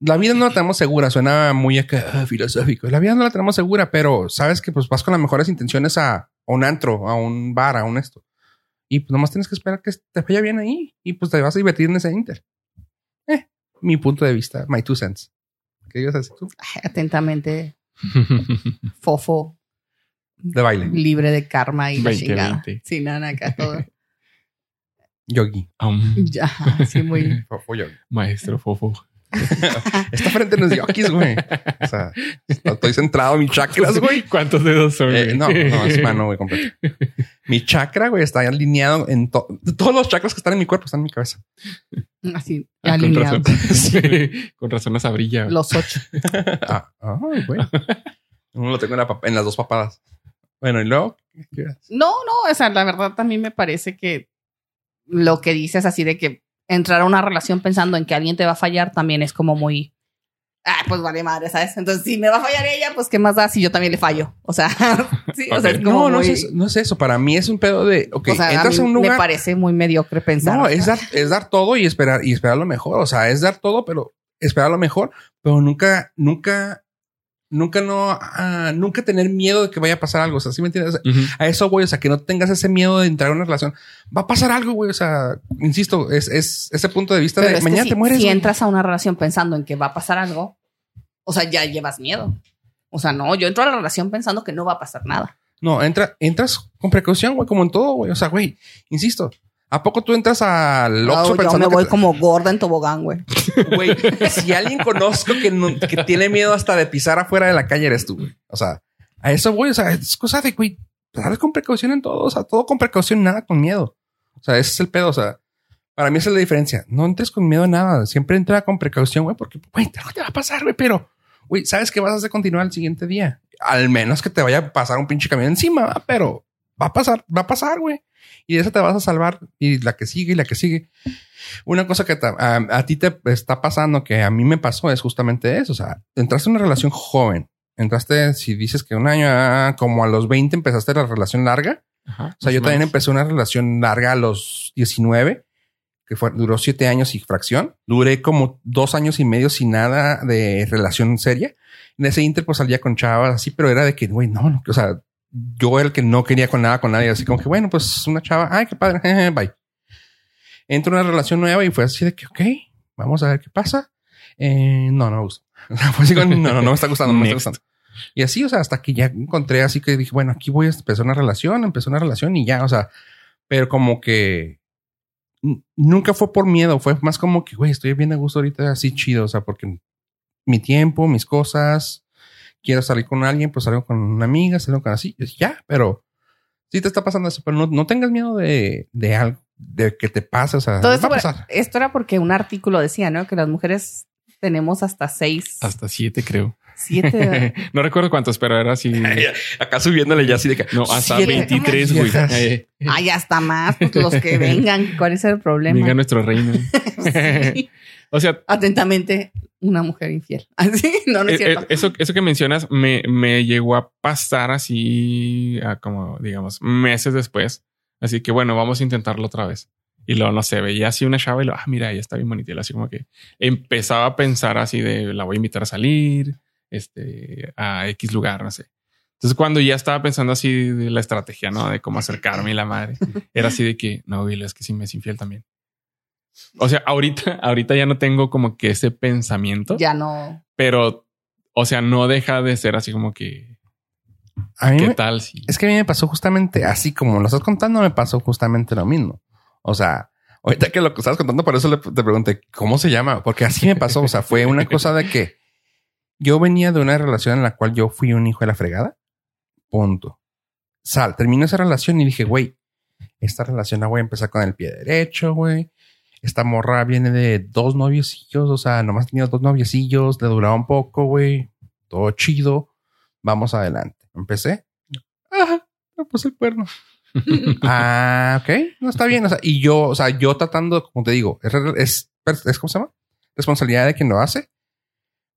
la vida no la tenemos segura. Suena muy acá, filosófico. La vida no la tenemos segura, pero sabes que pues vas con las mejores intenciones a, un antro, a un bar, a un esto. Y pues nomás tienes que esperar que te vaya bien ahí y pues te vas a divertir en ese inter. Mi punto de vista, my two cents. ¿Qué ibas a decir tú? Atentamente, Fofo. De baile. Libre de karma y 20, chingada. Sin nada acá todo. Yogi. ya, sí, muy. Fofo yogi. Maestro Fofo. Esta frente no es yogis, güey. O sea, estoy centrado en mis chakras, güey. ¿Cuántos dedos son? Eh, no, no, es mano, güey, completo. Mi chakra, güey, está alineado en todos los chakras que están en mi cuerpo, están en mi cabeza. Así, ah, alineado. Con razón, sí, con razón esa brilla. Los ocho. ah, ay, güey. Uno lo tengo en, en, las dos papadas. Bueno, y luego. No, no, o sea, la verdad también me parece que lo que dices así de que entrar a una relación pensando en que alguien te va a fallar también es como muy, ah, pues vale madre, ¿sabes? Entonces, si me va a fallar ella, pues qué más da si yo también le fallo. O sea, sí, o sea, es como no, no, es, no es eso. Para mí es un pedo de, ok, entras a, un lugar. Me parece muy mediocre pensar. No, es dar, es dar todo y esperar, y esperar lo mejor. O sea, es dar todo, pero esperar lo mejor, pero nunca, nunca nunca no, ah, nunca tener miedo de que vaya a pasar algo. O sea, ¿sí me entiendes? A eso, güey. O sea, que no tengas ese miedo de entrar en una relación. Va a pasar algo, güey. O sea, insisto, es, es ese punto de vista de mañana te mueres. Si entras a una relación pensando en que va a pasar algo, o sea, ya llevas miedo. O sea, no, yo entro a la relación pensando que no va a pasar nada. No, entra, entras con precaución, güey, como en todo, güey. O sea, güey, insisto, ¿A poco tú entras al Oxxo no, yo me voy como gorda en tobogán, güey. Güey, si alguien conozco que, que tiene miedo hasta de pisar afuera de la calle eres tú, güey. O sea, a eso, güey. O sea, es cosa de, güey, sabes con precaución en todo. O sea, todo con precaución, nada con miedo. O sea, ese es el pedo. O sea, Para mí esa es la diferencia. No entres con miedo a nada. Siempre entra con precaución, güey, porque, güey, no te va a pasar, güey, pero, güey, sabes que vas a hacer continuar el siguiente día. Al menos que te vaya a pasar un pinche camión encima, pero va a pasar, va a pasar, güey. Y de eso te vas a salvar. Y la que sigue y la que sigue. Una cosa que a, ti te está pasando, que a mí me pasó, es justamente eso. O sea, entraste en una relación joven. Entraste, si dices que un año, ah, como a los 20 empezaste la relación larga. o sea, yo también empecé una relación larga a los 19, que fue, duró siete años y fracción. Duré como dos años y medio sin nada de relación seria. En ese inter, pues salía con chavas así, pero era de que, güey, no, no, o sea, yo el que no quería con nada con nadie, así como que, bueno, pues una chava, ay, qué padre, bye. Entro en una relación nueva y fue así de que, ok, vamos a ver qué pasa. Eh, no, no me gusta. no, no, no me está gustando, no me está gustando. Y así, o sea, hasta que ya encontré así que dije, bueno, aquí voy a empezar una relación, empezó una relación y ya, o sea, pero como que nunca fue por miedo, fue más como que, güey, estoy bien a gusto ahorita, así chido, o sea, porque mi tiempo, mis cosas, quiero salir con alguien, pues salgo con una amiga, salgo con así, ya, pero sí te está pasando eso, pero no, no tengas miedo de, de algo, de que te pase, o sea, Todo esto, esto era porque un artículo decía, ¿no? Que las mujeres tenemos hasta seis. Hasta siete, creo. Siete. no recuerdo cuántos, pero era así. Acá subiéndole ya así de que. No, hasta 23, güey. Ah, ya está más. Pues los que vengan. ¿Cuál es el problema? Venga nuestro reino. o sea. Atentamente, una mujer infiel. Así, no, no es eh, cierto. Eh, eso, eso que mencionas me, me llegó a pasar así, a como digamos, meses después. Así que bueno, vamos a intentarlo otra vez. Y luego, no sé, veía así una chava y lo, ah, mira, ella está bien bonita. Y así como que empezaba a pensar así de, la voy a invitar a salir, este, a X lugar, no sé. Entonces, cuando ya estaba pensando así de la estrategia, ¿no? De cómo acercarme y la madre, era así de que, no, Will, es que sí me es infiel también. O sea, ahorita, ahorita ya no tengo como que ese pensamiento. Ya no. Pero, o sea, no deja de ser así como que. ¿Qué tal? Si... Es que a mí me pasó justamente así como lo estás contando, me pasó justamente lo mismo. O sea, ahorita que lo que estabas contando, por eso te pregunté cómo se llama, porque así me pasó. O sea, fue una cosa de que yo venía de una relación en la cual yo fui un hijo de la fregada. Punto. Sal, terminó esa relación y dije, güey, esta relación la voy a empezar con el pie derecho, güey. Esta morra viene de dos noviecillos, o sea, nomás tenía dos noviecillos, le duraba un poco, güey. Todo chido. Vamos adelante. Empecé. Ajá, me puse el cuerno. ah, ok, no está bien. O sea, y yo, o sea, yo tratando, como te digo, es, es, es ¿cómo se llama? Responsabilidad de quien lo hace.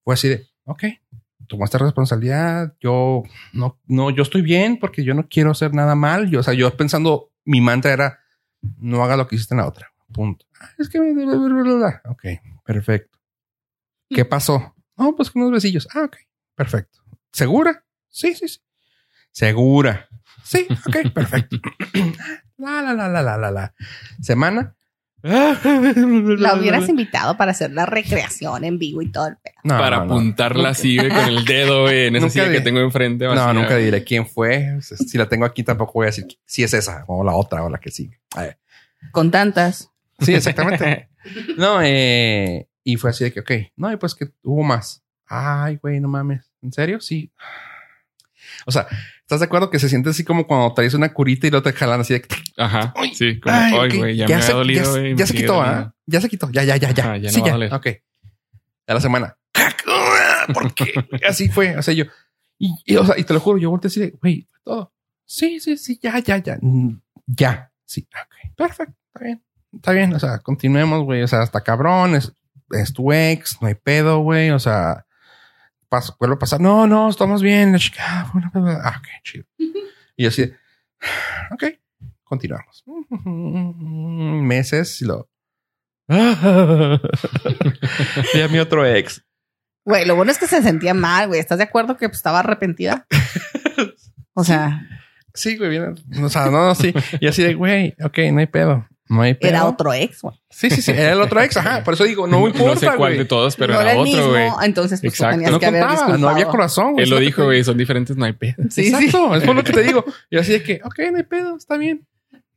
Fue así de, ok, tomaste responsabilidad. Yo no, no, yo estoy bien porque yo no quiero hacer nada mal. Yo, o sea, yo pensando, mi mantra era, no haga lo que hiciste en la otra. Punto. Ah, es que, ok, perfecto. ¿Qué pasó? No, pues con unos besillos. Ah, ok, perfecto. ¿Segura? Sí, sí, sí. Segura. Sí, ok, perfecto. la, la, la, la, la, la, la. Semana. La hubieras invitado para hacer la recreación en vivo y todo el pedo. para apuntarla así con el dedo en esa silla que tengo enfrente. No, nunca diré quién fue. Si la tengo aquí, tampoco voy a decir si es esa o la otra o la que sigue. Con tantas. Sí, exactamente. no, eh, y fue así de que, ok, no, y pues que hubo más. Ay, güey, no mames. ¿En serio? Sí. O sea, ¿estás de acuerdo que se siente así como cuando traes una curita y lo te jalan así de Ajá. sí, como ay, güey, ya, me ha dolido. Ya, ya se quitó, ¿ah? Ya se quitó. Ya, ya, ya, ya. ya sí, ya. Ok. A la semana. ¿Por qué? así fue. O sea, yo. Y, o sea, y te lo juro, yo volteé así de, güey, todo. Sí, sí, sí, ya, ya, ya. Mm, ya. Sí. Ok. Perfecto. Está bien. Está bien. O sea, continuemos, güey. O sea, hasta cabrón. Es, es tu ex. No hay pedo, güey. O sea, paso, vuelvo a pasar. No, no, estamos bien. La chica, ah, ah, ok, chido. Y así, ok, continuamos. Meses y lo. y a mi otro ex. Güey, lo bueno es que se sentía mal, güey. ¿Estás de acuerdo que pues, estaba arrepentida? O sea. Sí, güey, bien. O sea, no, no, sí. Y así de, güey, ok, no hay pedo. No hay Era otro ex, güey. Sí, sí, sí. Era el otro ex. Ajá. Por eso digo, no importa. No sé cuál de todos, pero no era, otro, güey. Entonces, pues Exacto. no que contaba, no había corazón. Él lo dijo, güey. Son diferentes, no hay pedo. Sí, Exacto. Es por lo que te digo. Y así de que, ok, no hay pedo, está bien.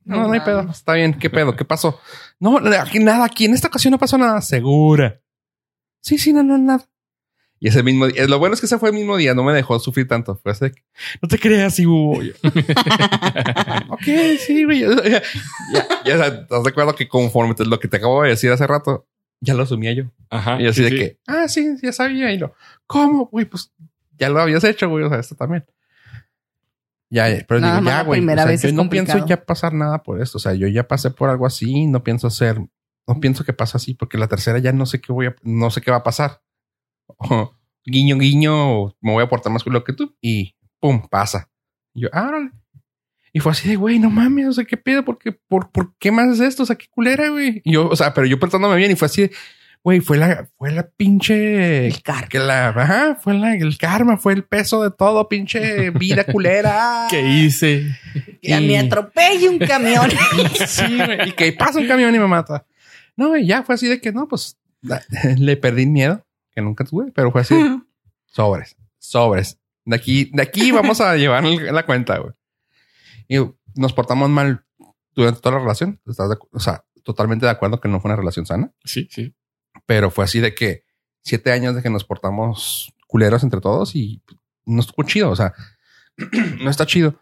No, no, hay pedo. Está bien. ¿Qué pedo? ¿Qué pasó? No, aquí nada. Aquí en esta ocasión no pasó nada. Segura. Sí, sí, no, no, nada. Y ese mismo día, lo bueno es que ese fue el mismo día, no me dejó sufrir tanto. Fue así, no te creas, y hubo. ok, sí, güey. Ya, ya, estás de acuerdo que conforme lo que te acabo de decir hace rato, ya lo asumía yo. Ajá. Y así de que, ah, sí, ya sabía. Y lo, ¿cómo? Güey, pues ya lo habías hecho, güey. O sea, esto también. Ya, pero digo, ya, güey. yo no pienso ya pasar nada por esto. O sea, yo ya pasé por algo así. No pienso hacer, no pienso que pase así, porque la tercera ya no sé qué voy a, no sé qué va a pasar. guiño, guiño, me voy a portar más culo que tú y pum, pasa. Y yo, ah, Y fue así de, güey, no mames, o sea, ¿qué pedo? ¿Por qué, por, por qué más es esto? O sea, qué culera, güey. Y yo, o sea, pero yo portándome bien y fue así, güey, fue la, fue la pinche. El karma. Que la, ajá, fue la, el karma, fue el peso de todo, pinche vida culera. ¿Qué hice? Que me atropelle un camión. sí, güey, y que pasa un camión y me mata. No, y ya fue así de que no, pues le perdí miedo que nunca tuve, pero fue así. sobres, sobres. De aquí, de aquí vamos a llevar la cuenta, güey. Y nos portamos mal durante toda la relación. ¿Estás o sea, totalmente de acuerdo que no fue una relación sana. Sí, sí. Pero fue así de que siete años de que nos portamos culeros entre todos y no estuvo chido. O sea, no está chido.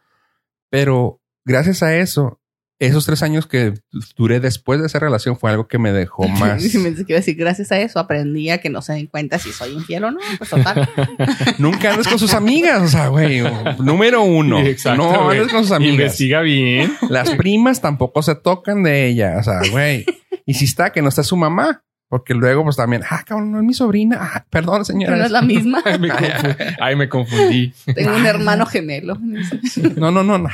Pero gracias a eso, esos tres años que duré después de esa relación fue algo que me dejó más. me decir, gracias a eso aprendí a que no se den cuenta si soy infiel o no. Pues total. Nunca andes con sus amigas. O sea, güey, número uno. no andes con sus amigas. Investiga bien. Las primas tampoco se tocan de ella. O sea, güey. Y si está, que no está su mamá. Porque luego, pues también, ah, cabrón, no es mi sobrina. Ah, perdón, señora. no es la misma. Ay, me, confundí. Tengo un hermano gemelo. no, no, no. no.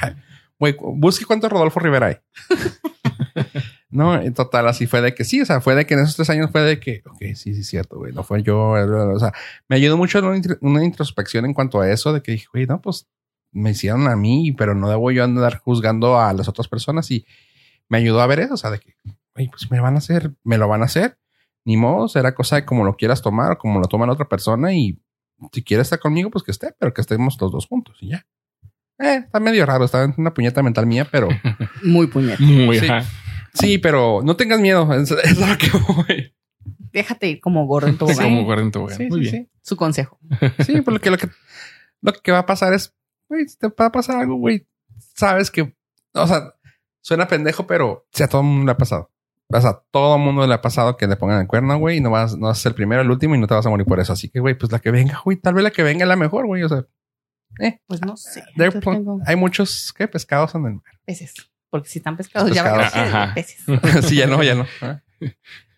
Güey, busque cuánto Rodolfo Rivera hay. no, en total, así fue de que sí, o sea, fue de que en esos tres años fue de que, ok, sí, sí, cierto, güey, no fue yo, o sea, me ayudó mucho una, introspección en cuanto a eso, de que dije, güey, no, pues me hicieron a mí, pero no debo yo andar juzgando a las otras personas y me ayudó a ver eso, o sea, de que, güey, pues me van a hacer, me lo van a hacer, ni modo, será cosa de como lo quieras tomar o como lo toma la otra persona y si quiere estar conmigo, pues que esté, pero que estemos los dos juntos y ya. Eh, está medio raro, está en una puñeta mental mía, pero. Muy puñeta. Muy, sí. sí, pero no tengas miedo. Es, lo que voy. Déjate ir como gordo en tu hogar. como gordo en tu hogar. Muy bien. Su consejo. Sí, porque lo que, lo que va a pasar es, güey, si te va a pasar algo, güey, sabes que, o sea, suena pendejo, pero si a todo el mundo le ha pasado. O sea, a todo el mundo le ha pasado que le pongan el cuerno, güey, y no vas, no vas a ser el primero, el último y no te vas a morir por eso. Así que, güey, pues la que venga, güey, tal vez la que venga es la mejor, güey. O sea, eh, pues no sé. Hay muchos ¿qué? pescados en el mar. Peces. Porque si están pescados, ya van a peces. sí, ya no, ya no.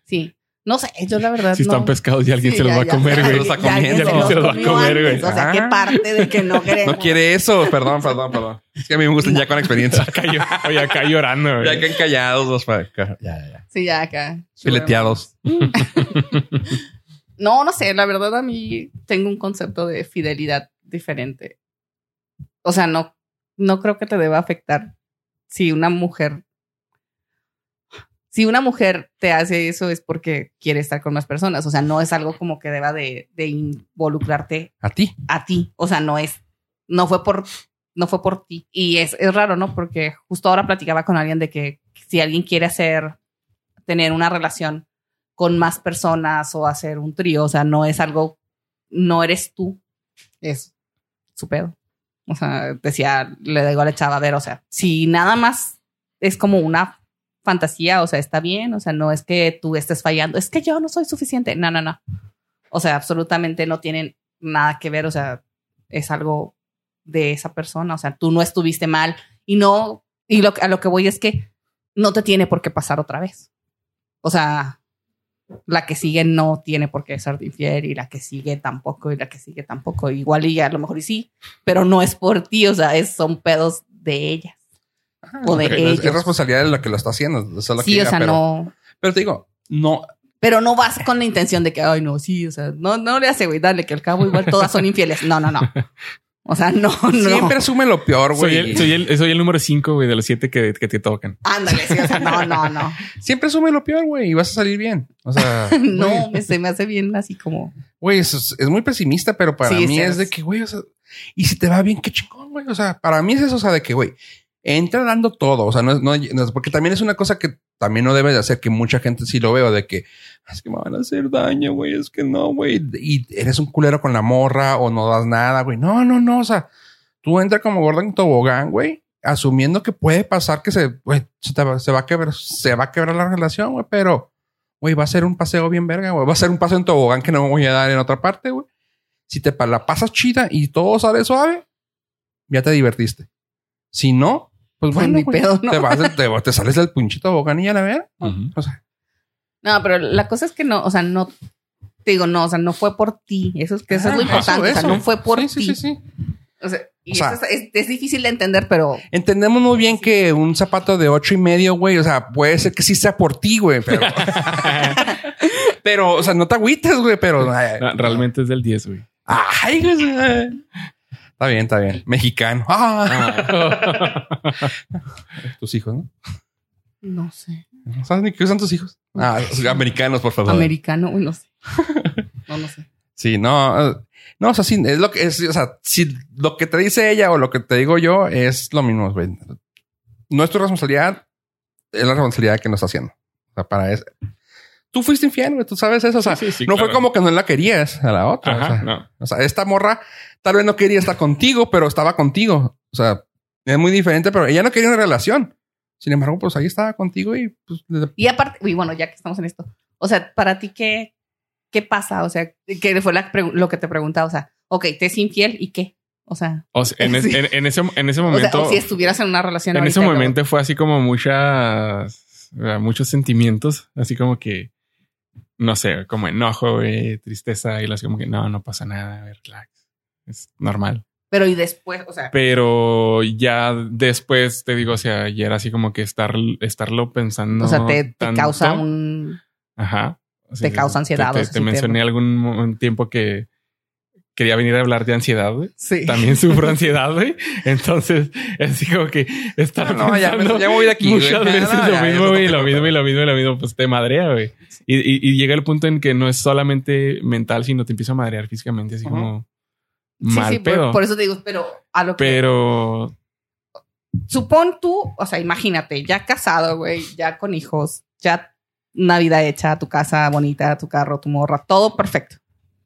Sí. No sé, yo la verdad. Si están pescados y alguien se los va a comer, güey. Ya, alguien se los va a comer, güey. O sea, qué parte de que no queremos. No quiere eso. Perdón, perdón, perdón. Es que a mí me gustan ya con experiencia. Oye, acá llorando, güey. Ya que encallados los Ya, ya, ya. Sí, ya acá. Fileteados. no, no sé. La verdad, a mí tengo un concepto de fidelidad diferente o sea, no, no creo que te deba afectar si una mujer, si una mujer te hace eso es porque quiere estar con más personas. O sea, no es algo como que deba de, de involucrarte a ti. A ti. O sea, no es, no fue por, no fue por ti. Y es, es raro, ¿no? Porque justo ahora platicaba con alguien de que si alguien quiere hacer, tener una relación con más personas o hacer un trío, o sea, no es algo, no eres tú, es su pedo. O sea, decía, le digo a la chava, a ver, o sea, si nada más es como una fantasía, o sea, está bien, o sea, no es que tú estés fallando, es que yo no soy suficiente. No, no, no. O sea, absolutamente no tienen nada que ver, o sea, es algo de esa persona, o sea, tú no estuviste mal y no, y lo, a lo que voy es que no te tiene por qué pasar otra vez. O sea, la que sigue no tiene por qué ser infiel y la que sigue tampoco y la que sigue tampoco. Igual y a lo mejor y sí, pero no es por ti, o sea, es, son pedos de ellas. Ah, o de ellos. Es, responsabilidad de la que lo está haciendo. sí, o sea, no. Pero te digo, no. Pero no vas con la intención de que, ay, no, sí, o sea, no, no le hace, güey, dale, que al cabo igual todas son infieles. No, no, no. O sea, no, no. Siempre asume lo peor, güey. Soy el, soy el, número cinco, güey, de los siete que, que te tocan. Ándale, sí, o sea, no, no, no. Siempre asume lo peor, güey, y vas a salir bien. O sea, no, se me hace bien así como. Güey, es, es muy pesimista, pero para mí es, de que, güey, o sea, y si te va bien, qué chingón, güey. O sea, para mí es eso, o sea, de que, güey, entra dando todo. O sea, no es, no, es, porque también es una cosa que también no debe de hacer que mucha gente sí lo veo de que es que me van a hacer daño, güey. Es que no, güey. Y eres un culero con la morra o no das nada, güey. No, no, no. O sea, tú entras como gorda en tobogán, güey, asumiendo que puede pasar que se, güey, se, va a quebrar, se va a quebrar la relación, güey, pero, güey, va a ser un paseo bien verga, güey. Va a ser un paseo en tobogán que no me voy a dar en otra parte, güey. Si te la pasas chida y todo sale suave, ya te divertiste. Si no, pues, pues bueno, pedo, ¿no? te, vas, te, sales del punchito bocanilla, la ver. O sea. No, pero la cosa es que no, o sea, no te digo, no, o sea, no fue por ti. Eso es que eso es lo ah, importante. O sea, no fue por ti. Sí, sí, sí. O sea, y eso es, es, difícil de entender, pero. Entendemos muy bien que un zapato de ocho y medio, güey, o sea, puede ser que sí sea por ti, güey, pero. pero, o sea, no te agüites, güey, pero. realmente es del 10, güey. Ay, güey. Está bien, está bien. Mexicano. Ah. tus hijos, ¿no? No sé. ¿No sabes ni qué usan tus hijos? Ah, americanos, por favor. Americano, uy, no sé. No, no sé. Sí, no. No, o sea, sí, es lo que es, o sea, si lo que te dice ella o lo que te digo yo es lo mismo, güey. Nuestra responsabilidad es la responsabilidad que nos está haciendo. O sea, para eso. Tú fuiste infiel, güey, tú sabes eso. O sea, no fue como que no la querías a la otra. o, sea, no. o sea, esta morra Tal vez no quería estar contigo, pero estaba contigo. O sea, es muy diferente, pero ella no quería una relación. Sin embargo, pues ahí estaba contigo y pues... Y aparte, y bueno, ya que estamos en esto, o sea, para ti, ¿qué, qué pasa? O sea, ¿qué fue lo que te preguntaba? O sea, ok, te es infiel y qué? O sea, en, ese, en ese momento. O, si estuvieras en una relación. En ese momento fue así como muchas, muchos sentimientos, así como que, no sé, como enojo, tristeza y las como que no, no pasa nada, relax es normal. Pero y después, o sea. Pero ya después te digo, o sea, ya era así como que estar, estarlo pensando. O sea, te, causa un. Ajá. te causa ansiedad. Te, te mencioné algún tiempo que quería venir a hablar de ansiedad, güey. Sí. También sufro ansiedad, güey. Entonces, es así como que estar no, ya, me, ya, voy de aquí. Muchas veces lo mismo, güey, lo mismo y lo mismo y lo mismo, pues te madrea, güey. Y, y, llega el punto en que no es solamente mental, sino te empieza a madrear físicamente, así como mal sí, pedo. Por, eso te digo, pero a lo que. Pero. Supón tú, o sea, imagínate, ya casado, güey, ya con hijos, ya una vida hecha, tu casa bonita, tu carro, tu morra, todo perfecto.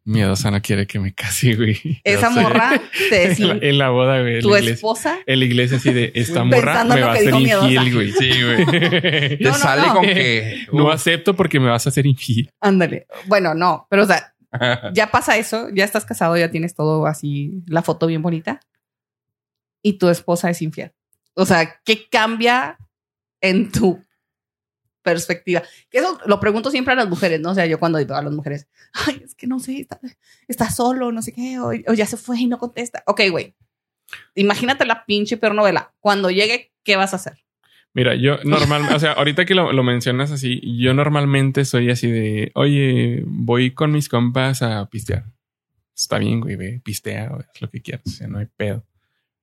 Miedosa no quiere que me case, güey. Esa morra te decía. En, la boda, güey. Tu esposa. En la iglesia así de esta morra me va a hacer infiel, güey. Sí, güey. te sale con que. No acepto porque me vas a hacer infiel. Ándale. Bueno, no, pero o sea, ya pasa eso, ya estás casado, ya tienes todo así, la foto bien bonita, y tu esposa es infiel. O sea, ¿qué cambia en tu perspectiva? Que eso lo pregunto siempre a las mujeres, ¿no? O sea, yo cuando digo a las mujeres, ay, es que no sé, está, solo, no sé qué, o, o, ya se fue y no contesta. Ok, güey. Imagínate la pinche peor novela. Cuando llegue, ¿qué vas a hacer? Mira, yo normalmente, o sea, ahorita que lo, mencionas así, yo normalmente soy así de, oye, voy con mis compas a pistear. Está bien, güey, ve, pistea, o haz lo que quieras, o sea, no hay pedo.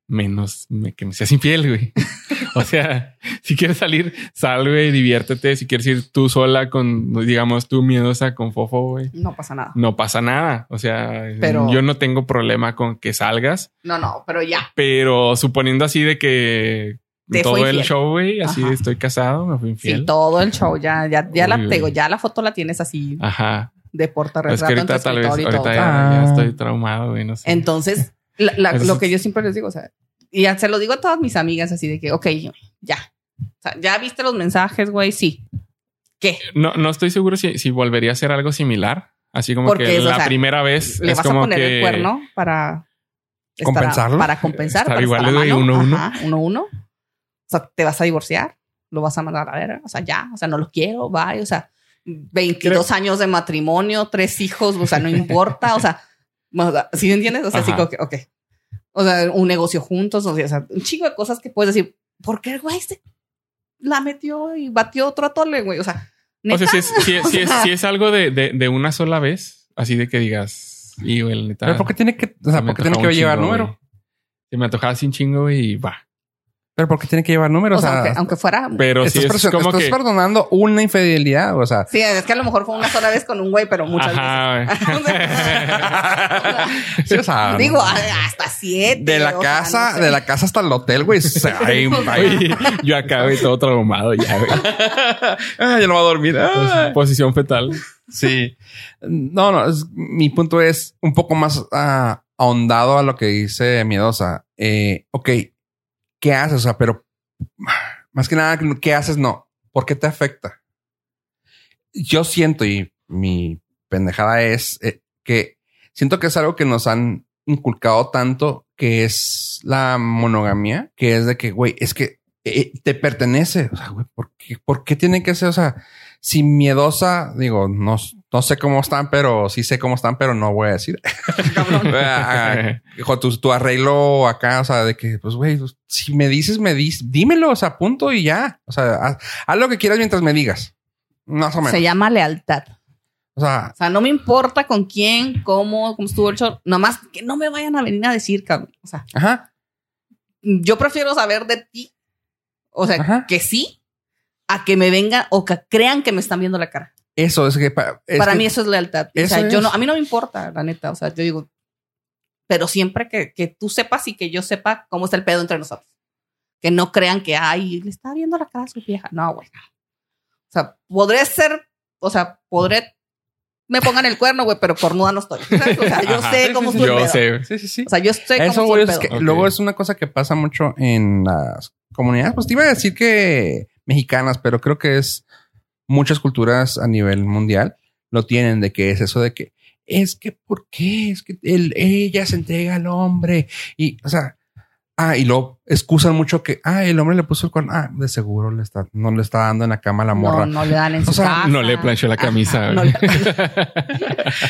Menos que me seas infiel, güey. o sea, si quieres salir, sal, güey, diviértete. Si quieres ir tú sola con, digamos, tú miedosa con fofo, güey. No pasa nada. No pasa nada. O sea, yo no tengo problema con que salgas. No, no, pero ya. Pero suponiendo así de que todo el show, güey, así estoy casado, me fui infiel. Sí, todo el show, ya, ya, ya la tengo, ya la foto la tienes así. Ajá. De porta Es que ahorita tal vez, ahorita ya, estoy traumado, güey, no sé. Entonces, lo que yo siempre les digo, o sea, y se lo digo a todas mis amigas así de que, ok, ya. O sea, ya viste los mensajes, güey, sí. ¿Qué? No, no estoy seguro si, si volvería a hacer algo similar. Así como que la primera vez le es vas como a poner que... el cuerno para compensarlo. Para compensar. Estar igual de uno, uno. uno, uno. O sea, te vas a divorciar, lo vas a mandar a ver, o sea, ya, o sea, no lo quiero, bye, o sea, 22 años de matrimonio, tres hijos, o sea, no importa, o sea, ¿sí me entiendes? O sea, sí, ok, ok. O sea, un negocio juntos, o sea, un chingo de cosas que puedes decir, ¿por qué el güey se la metió y batió otro atole, güey? O sea, O sea, si es, si es, si es, algo de, de, de, una sola vez, así de que digas, y el neta. ¿por qué tiene que, o sea, ¿por qué tiene que llevar número? Se me antojaba sin chingo y va. Pero porque tiene que llevar números. aunque, fuera. Pero si es como estás perdonando una infidelidad. O sea, sí, es que a lo mejor fue una sola vez con un güey, pero muchas veces. sí, o sea, digo, hasta siete. De la casa, de la casa hasta el hotel, güey. yo acá, güey, todo traumado ya, güey. ah, ya no va a dormir. Ah. Posición fetal. Sí. No, no, mi punto es un poco más ah, ahondado a lo que dice Miedosa. Eh, ok, ¿qué haces? O sea, pero más que nada, ¿qué haces? No. ¿Por qué te afecta? Yo siento, y mi pendejada es eh, que siento que es algo que nos han inculcado tanto, que es la monogamia, que es de que, güey, es que eh, te pertenece. O sea, güey, ¿por qué, ¿por qué tiene que ser? O sea, si miedosa, digo, no, no sé cómo están, pero sí sé cómo están, pero no voy a decir. Hijo, tu, arreglo acá, o sea, de que, pues, güey, pues, si me dices, me dices, dímelo, o sea, punto y ya. O sea, haz, lo que quieras mientras me digas. Más o menos. Se llama lealtad. O sea, o sea, no me importa con quién, cómo, cómo estuvo el show. Nomás que no me vayan a venir a decir, cabrón. O sea, ajá. Yo prefiero saber de ti. O sea, que sí, a que me vengan o que crean que me están viendo la cara. Eso es que para mí eso es lealtad. o sea, yo no, a mí no me importa, la neta. O sea, yo digo, pero siempre que, que, tú sepas y que yo sepa cómo está el pedo entre nosotros. Que no crean que, ay, le está viendo la cara a su vieja. No, güey. O sea, podré ser, o sea, podré me pongan el cuerno, güey, pero cornuda no estoy. O sea, yo sé cómo estoy. Yo sé. Sí, sí, sí. O sea, yo sé Eso, cómo es que luego es una cosa que pasa mucho en las comunidades. Pues te iba a decir que mexicanas, pero creo que es muchas culturas a nivel mundial lo tienen de que es eso de que es que ¿por qué? Es que él, ella se entrega al hombre y, o sea, ah, y lo excusan mucho que, ah, el hombre le puso el cuerno, ah, de seguro le está, no le está dando en la cama a la morra. No, no le dan en o sea, No le planchó la camisa.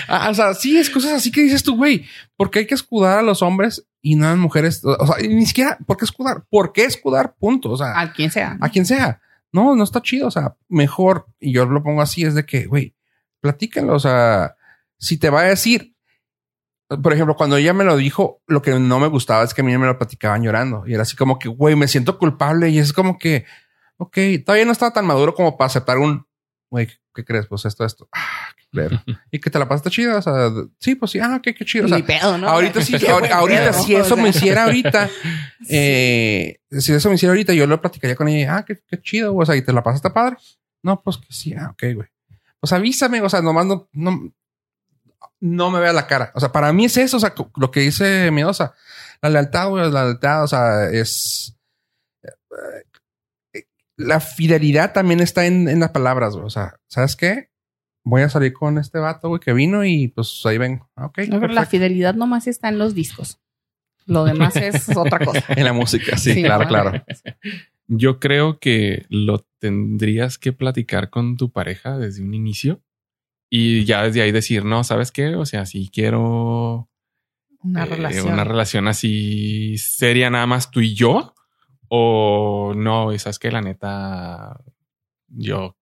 Ah, o sea, sí, es cosas así que dices tú, güey, porque hay que escudar a los hombres y no a las mujeres. O sea, ni siquiera, ¿por qué escudar? ¿Por qué escudar? Punto. O sea, a quien sea. A quien sea. No, no está chido. O sea, mejor, y yo lo pongo así, es de que, güey, platícalo. O sea, si te va a decir, por ejemplo, cuando ella me lo dijo, lo que no me gustaba es que a mí me lo platicaban llorando. Y era así como que, güey, me siento culpable. Y es como que, ok, todavía no estaba tan maduro como para aceptar un, güey, ¿qué crees? Pues esto, esto. Ah, claro. y que te la pasaste chida. O sea, sí, pues sí, ah, qué, qué chido. O sea, pedo, ¿no? Ahorita sí, ahorita, si eso me hiciera ahorita, eh, si eso me hiciera ahorita, yo lo platicaría con ella. Ah, qué, qué chido. O sea, y te la pasaste padre. No, pues que sí, ah, ok, güey. Pues avísame, o sea, nomás no, no, no me vea la cara. O sea, para mí es eso, o sea, lo que dice Miedosa. La lealtad, güey, la lealtad, o sea, es la fidelidad también está en, las palabras, güey. O sea, ¿sabes qué? Voy a salir con este vato, güey, que vino y pues ahí vengo. Ah, ok. No, pero la fidelidad nomás está en los discos. Lo demás es otra cosa. en la música, sí, claro, claro. Yo creo que lo tendrías que platicar con tu pareja desde un inicio y ya desde ahí decir, no, ¿sabes qué? O sea, si quiero una, eh, relación. una relación así seria nada más tú y yo, o no, sabes que la neta, yo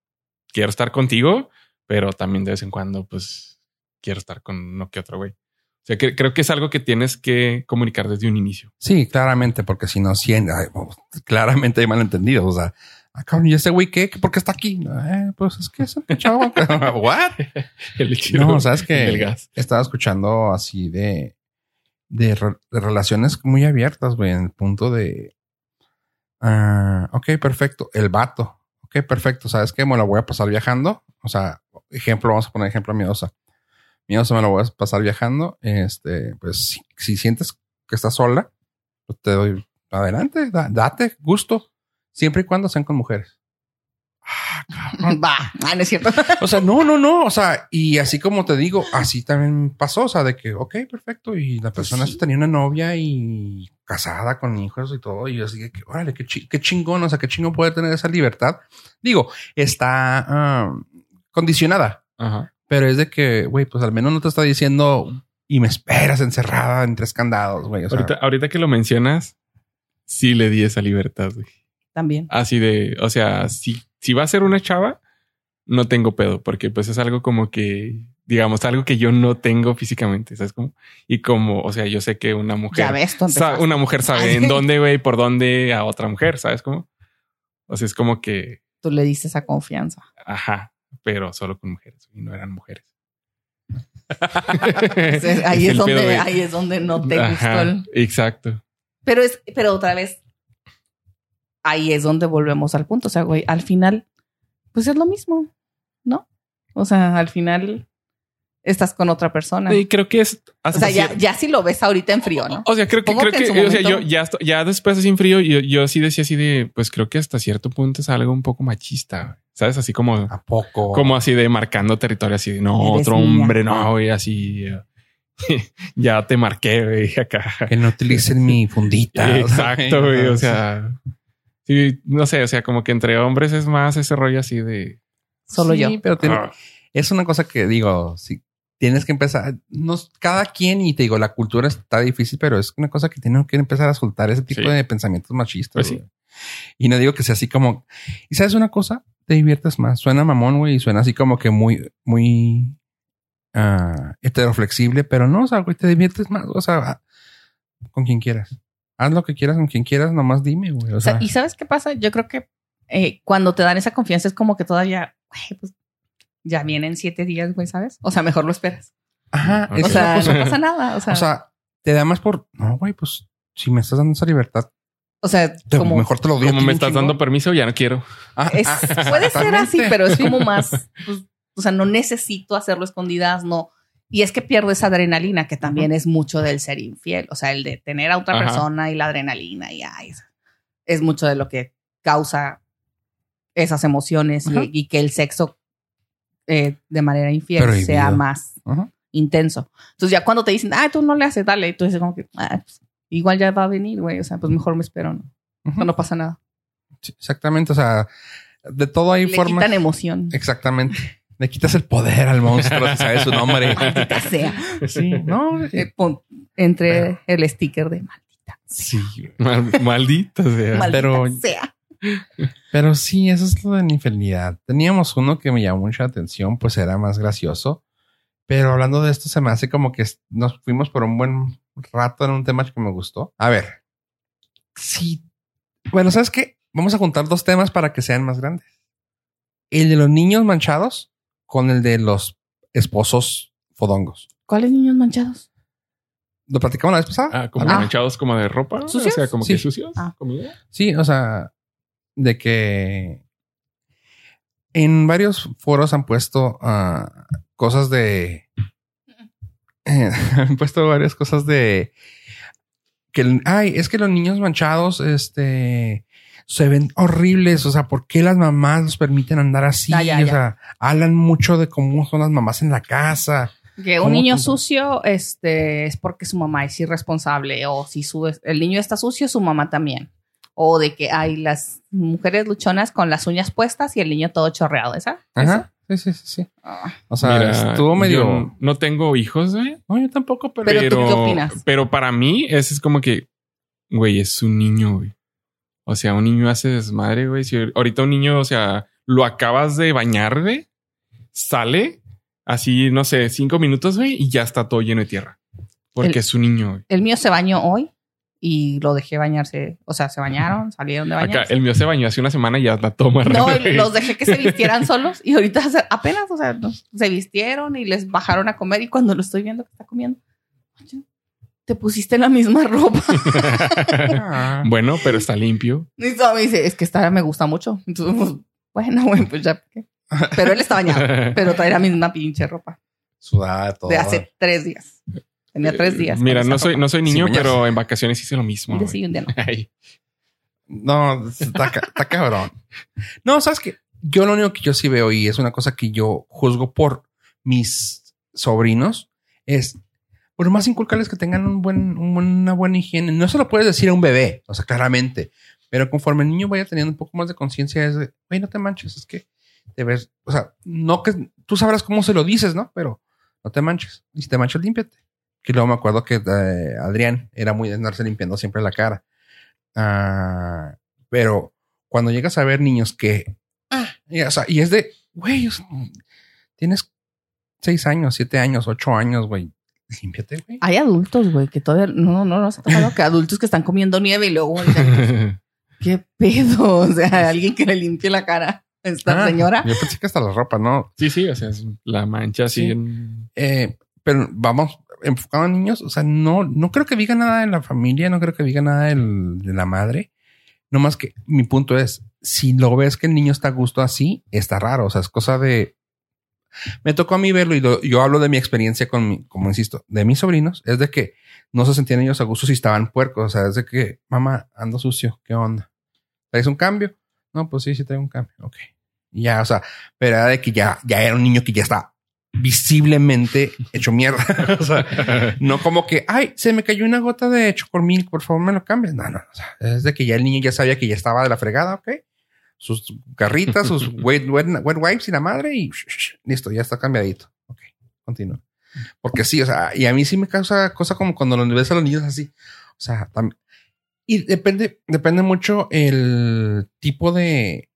quiero estar contigo, pero también de vez en cuando, pues quiero estar con uno que otro güey. O sea, que, creo que es algo que tienes que comunicar desde un inicio. Sí, claramente, porque si no, claramente hay malentendidos. O sea, acá ah, ¿y ese güey qué? ¿Por qué está aquí? Eh, pues es que es el chavo. ¿What? el no, sabes que estaba escuchando así de, de, de relaciones muy abiertas, güey, en el punto de Ah, ok, perfecto. El vato. Ok, perfecto. ¿Sabes qué? Me lo voy a pasar viajando. O sea, ejemplo, vamos a poner ejemplo a Miedosa. Miedosa me lo voy a pasar viajando. Este, pues si, sientes que estás sola, pues te doy adelante, date gusto. Siempre y cuando sean con mujeres. Ah, Va, ah, no es cierto. o sea, no, no, no. O sea, y así como te digo, así también pasó. O sea, de que, ok, perfecto. Y la pues persona tenía una novia y casada con hijos y todo. Y yo así que, órale, qué, qué chingón. O sea, qué chingón puede tener esa libertad. Digo, está condicionada. Pero es de que, güey, pues al menos no te está diciendo y me esperas encerrada en tres candados, güey. ahorita, ahorita que lo mencionas, sí le di esa libertad, güey. También. Así de, o sea, si si va a ser una chava, no tengo pedo, porque pues es algo como que digamos, algo que yo no tengo físicamente, ¿sabes cómo? Y como, o sea, yo sé que una mujer, Ya ves, tú sa- empezaste. una mujer sabe en dónde, güey, por dónde a otra mujer, ¿sabes cómo? O sea, es como que, Tú le diste esa confianza. ajá, pero solo con mujeres y no eran mujeres. Ahí, es donde, pedo, ahí es donde no te gustó. Ajá, el- Exacto. Pero es, pero otra vez, ahí es donde volvemos al punto. O sea, güey, al final, pues es lo mismo, ¿no? O sea, al final estás con otra persona. Y creo que es o sea, ya, ya si lo ves ahorita en frío, ¿no? O sea, creo que, creo que su o sea, yo ya, ya después así en frío, yo, yo sí decía así de, pues creo que hasta cierto punto es algo un poco machista, ¿sabes? Así como, ¿A poco? como así de marcando territorio, así de no, otro hombre, no, güey, así. eh, ya te marqué, güey, acá. Que no utilicen mi fundita. Exacto, güey. O sea, sí, no sé, o sea, como que entre hombres es más ese rollo así de. Solo Sí, yo. Pero tiene- ah, es una cosa que digo, si tienes que empezar, no, cada quien, y te digo, la cultura está difícil, pero es una cosa que tienen que empezar a soltar ese tipo Sí. de pensamientos machistas. Pues sí. Y no digo que sea así como, y sabes una cosa, te diviertes más. Suena mamón, güey, y suena así como que muy, muy ah, heteroflexible, pero no, o sea, güey, te diviertes más, o sea, ah, con quien quieras. Haz lo que quieras con quien quieras, nomás dime, güey. O O sea, sea, ¿Y sabes qué pasa? Yo creo que eh, cuando te dan esa confianza es como que todavía, güey, pues ya vienen siete días, güey, ¿sabes? O sea, mejor lo esperas. ajá, O sea, cosa- no pasa nada. O sea, o sea, te da más por, no, güey, pues si me estás dando esa libertad, o sea, te- como mejor te lo a como me estás dando permiso, ya no quiero. Ah, es- ah, puede ser así, pero es como más, pues, o sea, no necesito hacerlo escondidas, no. Y es que pierdo esa adrenalina, que también es mucho del ser infiel. O sea, el de tener a otra Ajá. persona y la adrenalina y ay, es, mucho de lo que causa esas emociones y, que el sexo eh, de manera infiel Prohibido. sea más intenso. Entonces ya cuando te dicen, ah, tú no le haces, dale, y tú dices como que, "Ah, pues, igual ya va a venir, güey. O sea, pues mejor me espero, ¿no? No pasa nada. Sí, exactamente. O sea, de todo hay Le formas. quitan emoción. Exactamente. Le quitas el poder al monstruo si sabes su nombre. Maldita sea. Sí, no. Eh, pon- entre el sticker de maldita. Sí. Mal- maldita sea. Maldita pero- sea. Pero sí, eso es lo de la infidelidad. Teníamos uno que me llamó mucha atención, pues era más gracioso. Pero hablando de esto, se me hace como que nos fuimos por un buen rato en un tema que me gustó. A ver. Sí. Bueno, ¿sabes qué? Vamos a juntar dos temas para que sean más grandes. El de los niños manchados con el de los esposos fodongos. ¿Cuáles niños manchados? ¿Lo platicamos la vez pasada? Ah, como Ah. manchados como de ropa. ¿Sucios? O sea, como Sí. que sucios. Ah. Comida. Sí, o sea, de que en varios foros han puesto ah, cosas de. han puesto varias cosas de que, ay, es que los niños manchados, este, se ven horribles. O sea, ¿por qué las mamás los permiten andar así? Ya, o ya. sea, hablan mucho de cómo son las mamás en la casa. Que un ¿Cómo niño tú? sucio este, es porque su mamá es irresponsable. O si su, el niño está sucio, su mamá también. O de que hay las mujeres luchonas con las uñas puestas y el niño todo chorreado. ¿Esa? Ajá. Sí, sí, sí, sí. Ah. O sea, Mira, estuvo medio. yo no tengo hijos, güey. No, yo tampoco, pero. Pero ¿tú qué opinas? Pero para mí, ese es como que, güey, es un niño, güey. O sea, un niño hace desmadre, güey. Si ahorita un niño, o sea, lo acabas de bañar, güey, sale así, no sé, cinco minutos, güey, y ya está todo lleno de tierra. Porque El- es un niño, güey. El mío se bañó hoy y lo dejé bañarse. O sea, se bañaron, salieron de Acá, bañarse. el mío se bañó hace una semana y ya todo marrano. No, los dejé que se vistieran solos y ahorita apenas, o sea, no, se vistieron y les bajaron a comer y cuando lo estoy viendo que está comiendo, "Oye, te pusiste la misma ropa. Bueno, pero está limpio. Y todo me dice, es que esta me gusta mucho. Entonces, pues, bueno, güey, pues ya. Pero él está bañado, pero trae la misma pinche ropa Sudada, todo. de hace tres días. Tenía tres días. con Mira, no soy, ropa. no soy niño, pero en vacaciones hice lo mismo. Un día güey. sí y un día no. Ay. No, está cabrón. No, sabes que yo lo único que yo sí veo y es una cosa que yo juzgo por mis sobrinos es por más inculcarles que tengan un buen, una buena higiene. No se lo puedes decir a un bebé, o sea, claramente, pero conforme el niño vaya teniendo un poco más de conciencia es de, güey, no te manches, es que te ves, o sea, no que tú sabrás cómo se lo dices, ¿no? Pero no te manches. Y si te manchas, límpiate. Que luego me acuerdo que eh, Adrián era muy de andarse limpiando siempre la cara. Ah, pero cuando llegas a ver niños que, ah, y, o sea, y es de, güey, o sea, tienes seis años, siete años, ocho años, güey. Límpiate, güey. Hay adultos, güey, que todavía no, no, no se ha tocado que adultos que están comiendo nieve y luego, ¿qué pedo? O sea, alguien que le limpie la cara a esta ah, señora. Yo pensé que hasta la ropa, ¿no? Sí, sí, o sea, la mancha así eh, pero vamos, enfocado a niños, o sea, no, no creo que diga nada de la familia, no creo que diga nada de la madre. No más que mi punto es, si lo ves que el niño está a gusto así, está raro. O sea, es cosa de. Me tocó a mí verlo y yo hablo de mi experiencia con mi, como insisto, de mis sobrinos, es de que no se sentían ellos a gusto si estaban puercos. O sea, es de que, mamá, ando sucio, ¿qué onda? ¿Traes un cambio? No, pues sí, sí traigo un cambio. Ok. Ya, o sea, pero era de que ya, ya era un niño que ya está visiblemente hecho mierda. o sea, no como que, ay, se me cayó una gota de chocormil, por favor me lo cambies. No, no, o es de que ya el niño ya sabía que ya estaba de la fregada, ok. Sus garritas, sus wet, wipes y la madre y listo, ya está cambiadito. Ok, continúa. Porque sí, o sea, y a mí sí me causa cosa como cuando los ves a los niños así. O sea, también. Y depende, depende mucho el tipo de,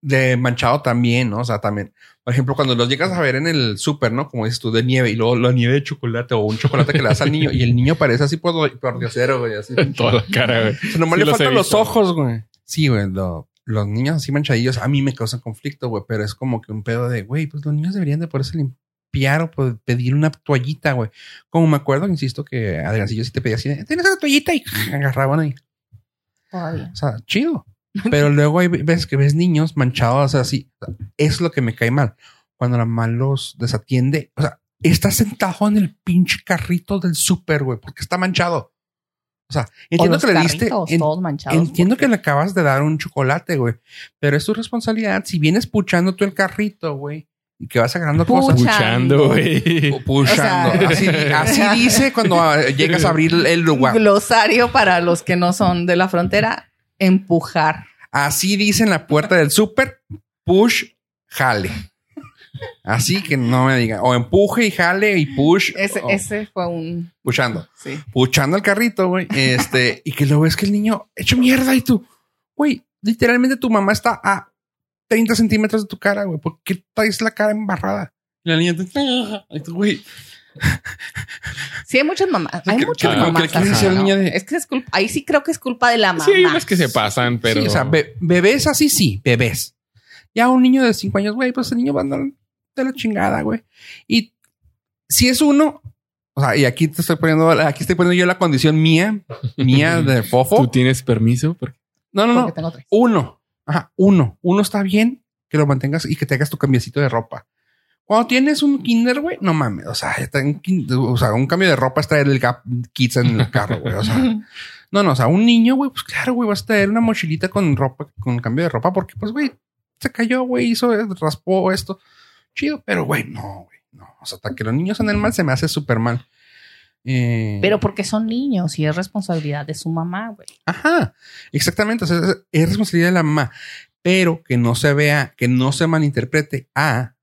de manchado también, ¿no? O sea, también, por ejemplo, cuando los llegas a ver en el súper, ¿no? Como dices tú, de nieve y luego la nieve de chocolate o un chocolate que le das al niño y el niño parece así por, por diosero, güey, así. En toda la cara, güey. O sea, nomás le faltan los ojos, güey. Sí, güey, los niños así manchadillos a mí me causan conflicto, güey, pero es como que un pedo de, güey, pues los niños deberían de poderse limpiar o pedir una toallita, güey. Como me acuerdo, insisto, que Adriancillo sí te pedía así, tienes una toallita y agarraban ahí. O sea, chido. Pero luego hay ves que ves niños manchados así. Es lo que me cae mal. Cuando la mamá los desatiende. O sea, está sentado en el pinche carrito del súper, güey, porque está manchado. O sea, entiendo que le diste. entiendo que le acabas de dar un chocolate, güey. Pero es tu responsabilidad. Si vienes puchando tú el carrito, güey, y que vas agarrando cosas. Puchando, güey. Puchando. así, dice cuando ah, llegas a abrir el lugar. Glosario para los que no son de la frontera empujar. Así dice en la puerta del súper, push, jale. Así que no me digan, o empuje y jale y push. Ese, fue un. Puchando. Sí. Puchando el carrito, güey. Este, y que luego es que el niño hecho mierda y tú, güey, literalmente tu mamá está a 30 centímetros de tu cara, güey. ¿Por qué traes la cara embarrada? Y la niña te, güey, Sí, hay muchas mamás. Hay muchas mamás. Es que es culpa. Ahí sí creo que es culpa de la mamá. Sí, hay unas que se pasan, pero. Sí, o sea, bebés así sí, bebés. Ya un niño de cinco años, güey, pues el niño va a andar de la chingada, güey. Y si es uno, o sea, y aquí te estoy poniendo, aquí estoy poniendo yo la condición mía, mía de fofo. ¿Tú tienes permiso? No, no, no. Uno. Ajá, uno. Uno está bien que lo mantengas y que te hagas tu cambiecito de ropa. Cuando tienes un kinder, güey, no mames. O sea, está en, o sea, un cambio de ropa es traer el Gap Kids en el carro, güey. O sea, no, no, o sea, un niño, güey, pues claro, güey, vas a traer una mochilita con ropa, con cambio de ropa, porque, pues, güey, se cayó, güey, hizo, raspó esto. Chido, pero, güey, no, güey, no. O sea, hasta que los niños en el mal se me hace súper mal. Eh, pero porque son niños y es responsabilidad de su mamá, güey. Ajá, exactamente. O sea, es responsabilidad de la mamá, pero que no se vea, que no se malinterprete a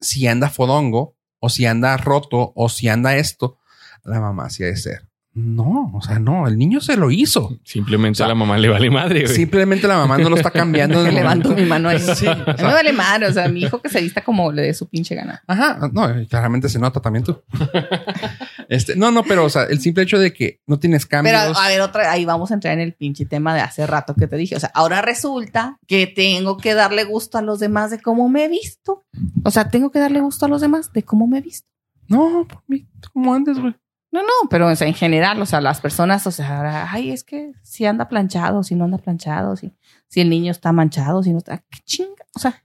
si anda fodongo o si anda roto o si anda esto, la mamá sí ha de ser. No, o sea, no, el niño se lo hizo. Simplemente a la mamá le vale madre. Simplemente la mamá no lo está cambiando. Le levanto mi mano ahí. Sí, no me vale madre. O sea, mi hijo que se vista como le dé su pinche gana. Ajá, no, claramente se nota también tú. este, no, no, pero o sea, el simple hecho de que no tienes cambios. Pero a ver, otra, ahí vamos a entrar en el pinche tema de hace rato que te dije. O sea, ahora resulta que tengo que darle gusto a los demás de cómo me he visto. O sea, tengo que darle gusto a los demás de cómo me he visto. No, por mí, como antes, güey. No, no, pero en general, o sea, las personas, o sea, ay, es que si anda planchado, si no anda planchado, si, si el niño está manchado, si no está, qué chinga, o sea,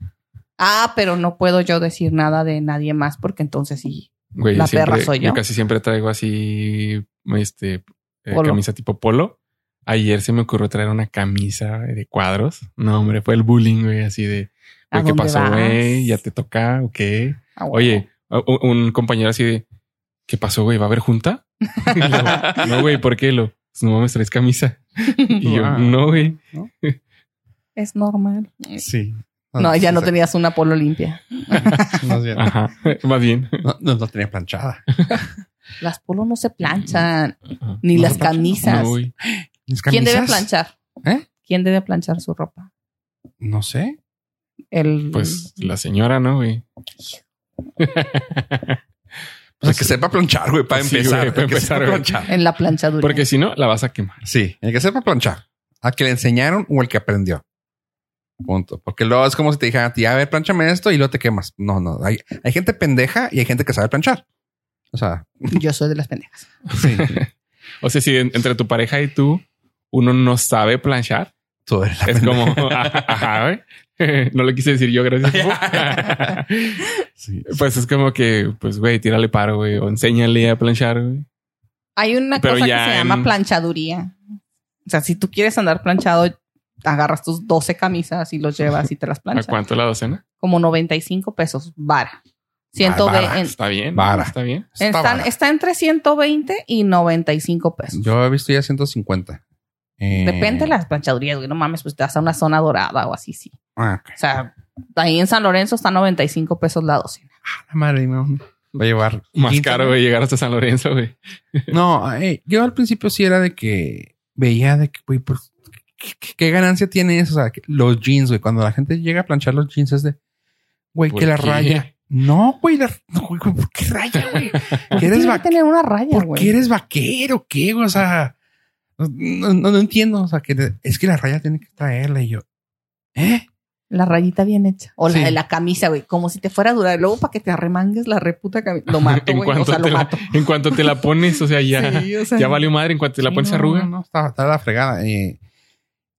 ah, pero no puedo yo decir nada de nadie más porque entonces sí, la perra soy yo. Yo casi siempre traigo así, este, eh, camisa tipo polo. Ayer se me ocurrió traer una camisa de cuadros. No, hombre, fue el bullying, güey, así de, ¿qué pasó, güey? ¿Ya te toca o qué? Ah, Oye, un compañero así de, ¿qué pasó, güey? ¿Va a haber junta? no, güey, ¿por qué lo? Pues, no mames, traes camisa. Y yo, no, güey. Es normal. Sí. No, ya no tenías una polo limpia. Más bien. Ajá. Más bien. No, no, tenía planchada. Las polos no se planchan. Ni las camisas. ¿Quién debe planchar? ¿Eh? ¿Quién debe planchar su ropa? No sé. El... Pues la señora, ¿no, güey? Pues que sepa planchar, güey, para empezar. para empezar, planchar. En la planchadura. Porque si no, la vas a quemar. Sí, el que sepa planchar. A que le enseñaron o el que aprendió. Punto. Porque luego es como si te dijeran a ti, a ver, planchame esto y luego te quemas. No, no. Hay, hay gente pendeja y hay gente que sabe planchar. O sea, yo soy de las pendejas. Sí. o sea, si entre tu pareja y tú, uno no sabe planchar, es como, ajá, no lo quise decir yo, gracias. Pues es como que, pues, güey, tírale paro, güey, o enséñale a planchar, güey. Hay una cosa que se llama planchaduría. O sea, si tú quieres andar planchado, agarras tus 12 camisas y los llevas y te las planchas. ¿A cuánto la docena? Como 95 pesos, vara. 120. está bien. Vara. Está bien. Está, entre 120 y 95 pesos. Yo he visto ya 150. Eh, Depende de las planchadurías, güey. No mames, pues te vas a una zona dorada o así, sí. Ah, o sea, ahí en San Lorenzo está 95 pesos la docena. Ah, la madre, no. Va a llevar más caro, güey, llegar hasta San Lorenzo, güey. no, eh, yo al principio sí era de que veía de que, güey, pues, ¿qué, ganancia tiene eso? O sea, los jeans, güey. Cuando la gente llega a planchar los jeans es de, güey, que la raya. No, güey, no, güey, ¿por qué raya, güey? ¿Qué eres vaquero? tener una raya, ¿Por qué eres vaquero? ¿Qué? O sea, no, no, entiendo. O sea, que es que la raya tiene que traerla y yo, ¿eh? La rayita bien hecha. O la de la camisa, güey. Como si te fuera a durar. Luego para que te arremangues la reputa camisa. Lo mato, güey. O sea, lo mato. en cuanto te la pones, o sea, ya, ya valió madre. En cuanto te la pones arruga. No, está, está la fregada. Eh,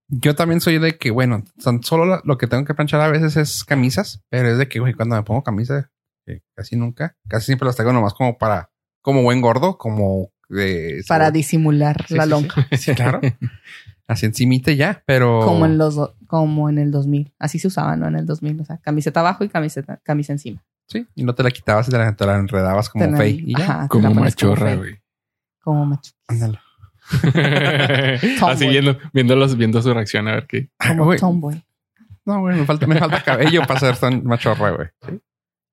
yo también soy de que, bueno, solo lo que tengo que planchar a veces es camisas. Pero es de que, güey, cuando me pongo camisa, casi nunca. Casi siempre las traigo nomás como para... Como buen gordo, como... de para disimular la lonja. Sí, claro. Así encimita ya, pero... Como en los como en el 2000. Así se usaba, ¿no? En el 2000. O sea, camiseta abajo y camiseta, camisa encima. Sí, y no te la quitabas y te la, enredabas como fey. Y ya. como machorra, güey. Como machorra. Ándalo. Así viendo, viéndolos, viendo su reacción a ver qué. Como tomboy. No, güey, me falta, me falta cabello para ser machorra, güey. ¿Sí?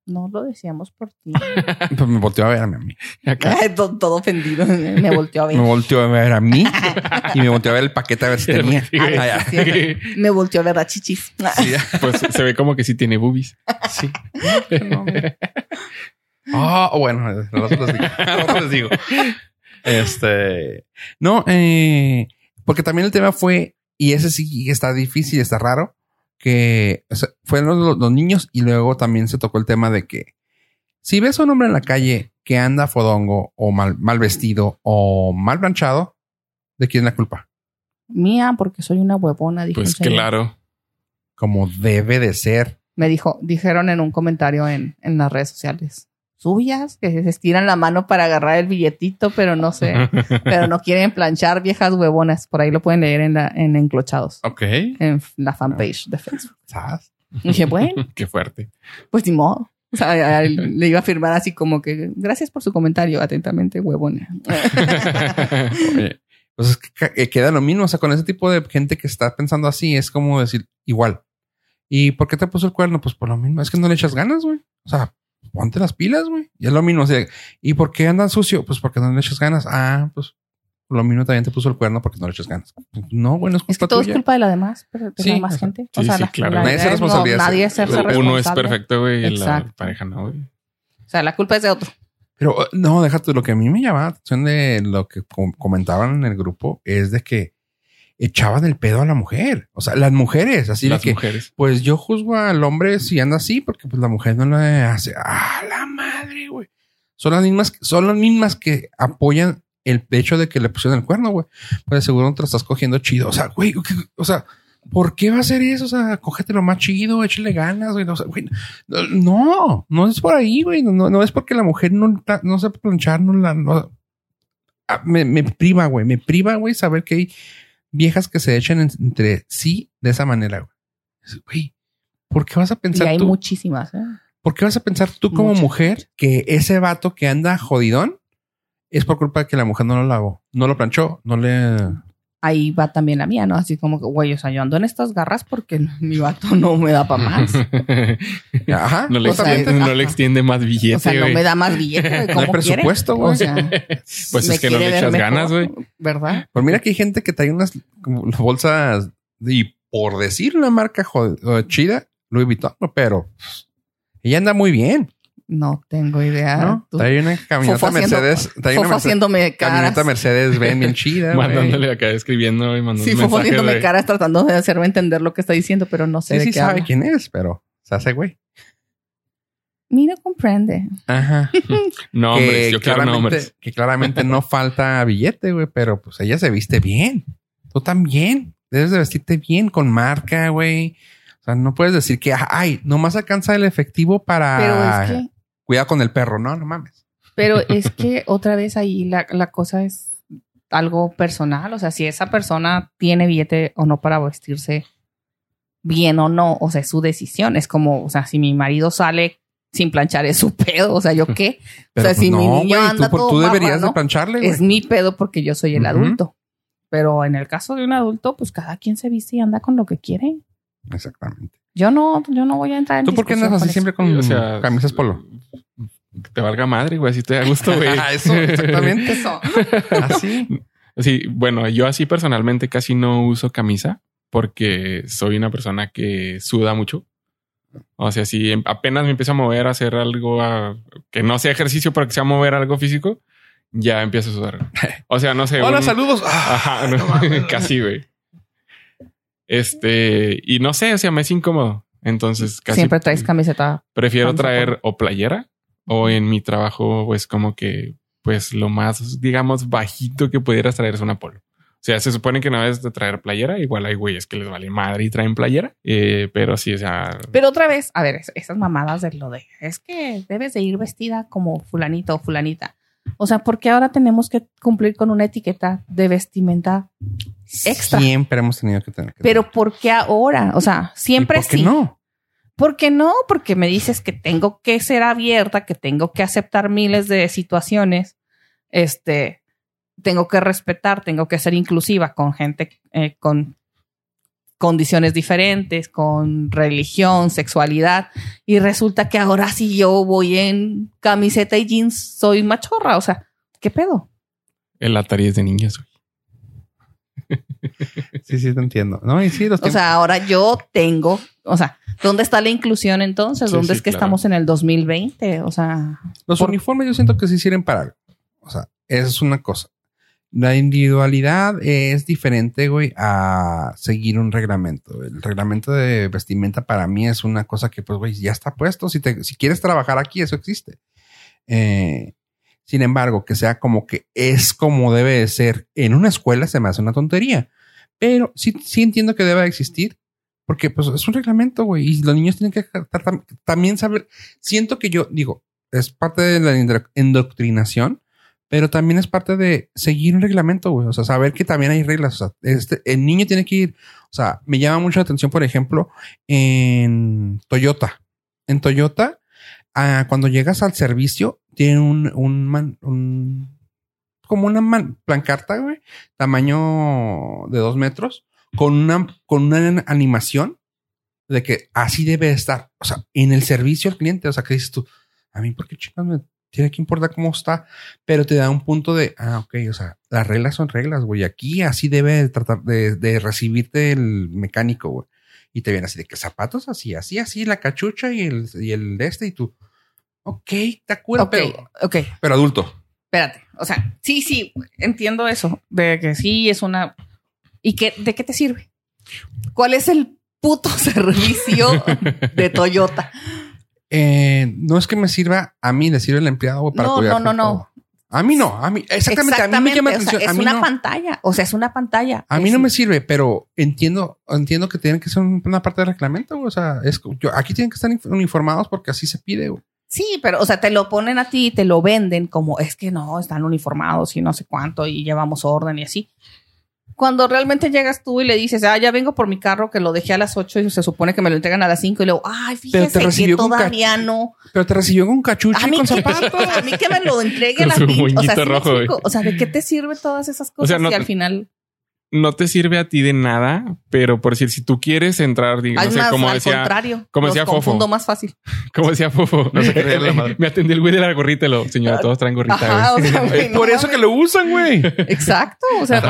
No lo decíamos por ti. pues me volteó a ver a mí. todo, ofendido. Me volteó a ver. Me volteó a ver a mí y me volteó a ver el paquete a ver si tenía. Ah, me volteó a ver a chichis. pues se ve como que sí tiene boobies. Sí. oh, bueno, nosotros digo. les digo. Este. No, eh, porque también el tema fue, y ese sí está difícil, está raro que fueron los, niños y luego también se tocó el tema de que si ves a un hombre en la calle que anda fodongo o mal, mal vestido o mal planchado, ¿de quién es la culpa? Mía, porque soy una huevona. pues claro. Como debe de ser. Me dijo, dijeron en un comentario en, en las redes sociales suyas que se estiran la mano para agarrar el billetito, pero no sé, pero no quieren planchar viejas huevonas. Por ahí lo pueden leer en, la, en Enclochados. Ok. En la fanpage de Facebook. Y dije, bueno. Qué fuerte. Pues ni modo. O sea, le iba a firmar así como que gracias por su comentario, atentamente, huevona. pues es que queda lo mismo. O sea, con ese tipo de gente que está pensando así, es como decir igual. ¿Y por qué te puso el cuerno? Pues por lo mismo. Es que no le echas ganas, güey. O sea, ponte las pilas, güey. Y es lo mismo. O sea, ¿y por qué andan sucio? Pues porque no le echas ganas. Ah, pues lo mismo también te puso el cuerno porque no le echas ganas. No, bueno, es culpa Es que todo es culpa de la demás, pero de la más gente. o sea, claro. nadie es responsabilidad. No, nadie es responsable. Uno es perfecto, güey, y la pareja no, güey. O sea, la culpa es de otro. Pero no, déjate, lo que a mí me llamaba la atención de lo que comentaban en el grupo es de que echaban el pedo a la mujer. O sea, las mujeres, así de que, mujeres. pues yo juzgo al hombre si anda así, porque pues la mujer no le hace, ah, la madre, güey. Son las mismas, son las mismas que apoyan el hecho de que le pusieron el cuerno, güey. Pues seguro no te lo estás cogiendo chido. O sea, güey, o sea, ¿por qué va a ser eso? O sea, cógete lo más chido, échale ganas, güey. no, no es por ahí, güey. No, no es porque la mujer no, no sepa planchar, no la, no, ah, me, me priva, güey. Me priva, güey, saber que hay viejas que se echan entre sí de esa manera. Güey, ¿por qué vas a pensar y hay muchísimas. ¿eh? ¿Por qué vas a pensar tú como mujer que ese vato que anda jodidón es por culpa de que la mujer no lo lavó, no lo planchó, no le ahí va también la mía, ¿no? Así como que, güey, o sea, yo ando en estas garras porque mi vato no me da para más. Ajá. No le, extiende, más billete. O sea, no me da más billete. no hay presupuesto, güey. O sea, pues es que no le echas ganas, güey. ¿Verdad? Pues mira que hay gente que trae unas bolsas y por decir una marca chida, Louis Vuitton, pero ella anda muy bien. No tengo idea. ¿No? Hay una camioneta Mercedes. Hay una haciéndome camioneta Mercedes ven bien chida. Mandándole acá escribiendo y mandando Sí, fofo haciéndome caras tratando de hacerme entender lo que está diciendo, pero no sé sí, de sí sabe quién es, pero se hace güey. Ni no comprende. Ajá. no, hombre, yo quiero nombres. Que claramente no falta billete, güey, pero pues ella se viste bien. Tú también. Debes de vestirte bien, con marca, güey. O sea, no puedes decir que, ay, nomás alcanza el efectivo para... Pero es que... Cuidado con el perro. No, no mames. Pero es que otra vez ahí la, la cosa es algo personal. O sea, si esa persona tiene billete o no para vestirse bien o no, o sea, es su decisión. Es como, o sea, si mi marido sale sin planchar es su pedo. O sea, ¿yo qué? o sea, si mi niño anda tú, todo tú deberías de plancharle. Es mi pedo porque yo soy el adulto. Pero en el caso de un adulto, pues cada quien se viste y anda con lo que quiere. Exactamente. Yo no, yo no voy a entrar en ¿Tú por qué andas así siempre con camisas polo? Que te valga madre, güey, así te da gusto, güey. eso, exactamente. eso. Así. Sí, bueno, yo así personalmente casi no uso camisa porque soy una persona que suda mucho. O sea, si em, apenas me empiezo a mover a hacer algo que no sea ejercicio, pero que sea mover algo físico, ya empiezo a sudar. O sea, no sé. Hola, saludos. Ajá, ah, casi, güey. Este, y no sé, o sea, me es incómodo. Entonces, casi. Siempre traes camiseta. Prefiero traer o playera o en mi trabajo, pues como que, pues lo más, digamos, bajito que pudieras traer es una polo. O sea, se supone que no debes de traer playera. Igual hay güeyes que les vale madre y traen playera. Eh, pero sí, o sea. Pero otra vez, a ver, esas mamadas de lo de es que debes de ir vestida como fulanito o fulanita. O sea, porque ahora tenemos que cumplir con una etiqueta de vestimenta extra. Siempre hemos tenido que tener. Pero ¿por qué ahora? O sea, siempre ¿Por qué sí. no? ¿Por qué no? Porque me dices que tengo que ser abierta, que tengo que aceptar miles de situaciones. Este, tengo que respetar, tengo que ser inclusiva con gente eh, con condiciones diferentes, con religión, sexualidad, y resulta que ahora si yo voy en camiseta y jeans soy machorra, o sea, ¿qué pedo? El Atari es de niños. Sí, sí, te entiendo. No, y sí, o sea, ahora yo tengo, o sea, ¿dónde está la inclusión entonces? ¿Dónde es que estamos en el 2020? O sea, los uniformes yo siento que se hicieron para algo. O sea, esa es una cosa. La individualidad es diferente, güey, a seguir un reglamento. El reglamento de vestimenta para mí es una cosa que, pues, güey, ya está puesto. Si, te, si quieres trabajar aquí, eso existe. Eh, sin embargo, que sea como que es como debe de ser en una escuela, se me hace una tontería. Pero sí, sí entiendo que debe existir. Porque, pues, es un reglamento, güey. Y los niños tienen que también saber. Siento que yo, digo, es parte de la indoctrinación pero también es parte de seguir un reglamento, güey. O sea, saber que también hay reglas. O sea, este, el niño tiene que ir. O sea, me llama mucho la atención, por ejemplo, en Toyota. En Toyota, ah, cuando llegas al servicio, tiene un, un, un como una man, plancarta, güey, tamaño de dos metros, con una, con una animación de que así debe estar. O sea, en el servicio al cliente. O sea, que dices tú, a mí, ¿por qué chicas me tiene que importar cómo está, pero te da un punto de, ah, ok, o sea, las reglas son reglas, güey. Aquí así debe tratar de, recibirte el mecánico, güey. Y te viene así de que zapatos así, así, así, la cachucha y el, y el de este y tú. Ok, te acuerdo, pero, ok. Pero adulto. Espérate, o sea, sí, sí, entiendo eso, de que sí es una... ¿Y qué, de qué te sirve? ¿Cuál es el puto servicio de Toyota? Eh, no es que me sirva, a mí le sirve el empleado para no, No, no, no. A mí no, a mí exactamente, a mí me llama atención. es una pantalla, o sea, es una pantalla. A mí no me sirve, pero entiendo, entiendo que tienen que ser una parte del reglamento, o sea, es yo, aquí tienen que estar uniformados porque así se pide. Sí, pero, o sea, te lo ponen a ti y te lo venden como es que no, están uniformados y no sé cuánto y llevamos orden y así cuando realmente llegas tú y le dices, ah, ya vengo por mi carro que lo dejé a las 8 y se supone que me lo entregan a las 5 y luego, ay, fíjese que todavía no. Pero te recibió con cachucha y con zapatos. A mí que me lo entreguen a ti. O sea, rojo, o sea, ¿de qué te sirve todas esas cosas o al final no te sirve a ti de nada, pero por decir, si tú quieres entrar, digamos, no sé, como decía, contrario, como decía Fofo. más fácil. Como decía Fofo, no sé qué la madre. Me atendió el güey de la gorrita, lo, señora, todos traen gorrita. por eso que lo usan, güey. Exacto. O sea,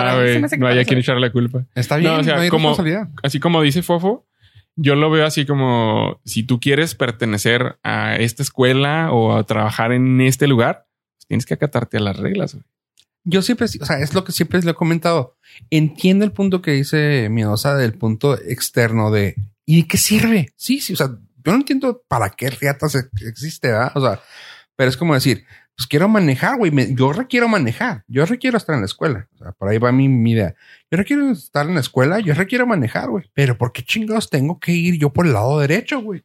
no hay a quien echarle la culpa. Está bien, no, o sea, como, así como dice Fofo, yo lo veo así como si tú quieres pertenecer a esta escuela o a trabajar en este lugar, pues tienes que acatarte a las reglas. Yo siempre, o sea, es lo que siempre le he comentado. Entiendo el punto que dice Miedosa del punto externo de ¿y qué sirve? Sí, sí, o sea, yo no entiendo para qué riatas existe, ¿verdad? O sea, pero es como decir, pues quiero manejar, güey. yo requiero manejar. Yo requiero estar en la escuela. O sea, por ahí va mi, idea. Yo requiero estar en la escuela. Yo requiero manejar, güey. Pero ¿por qué chingados tengo que ir yo por el lado derecho, güey?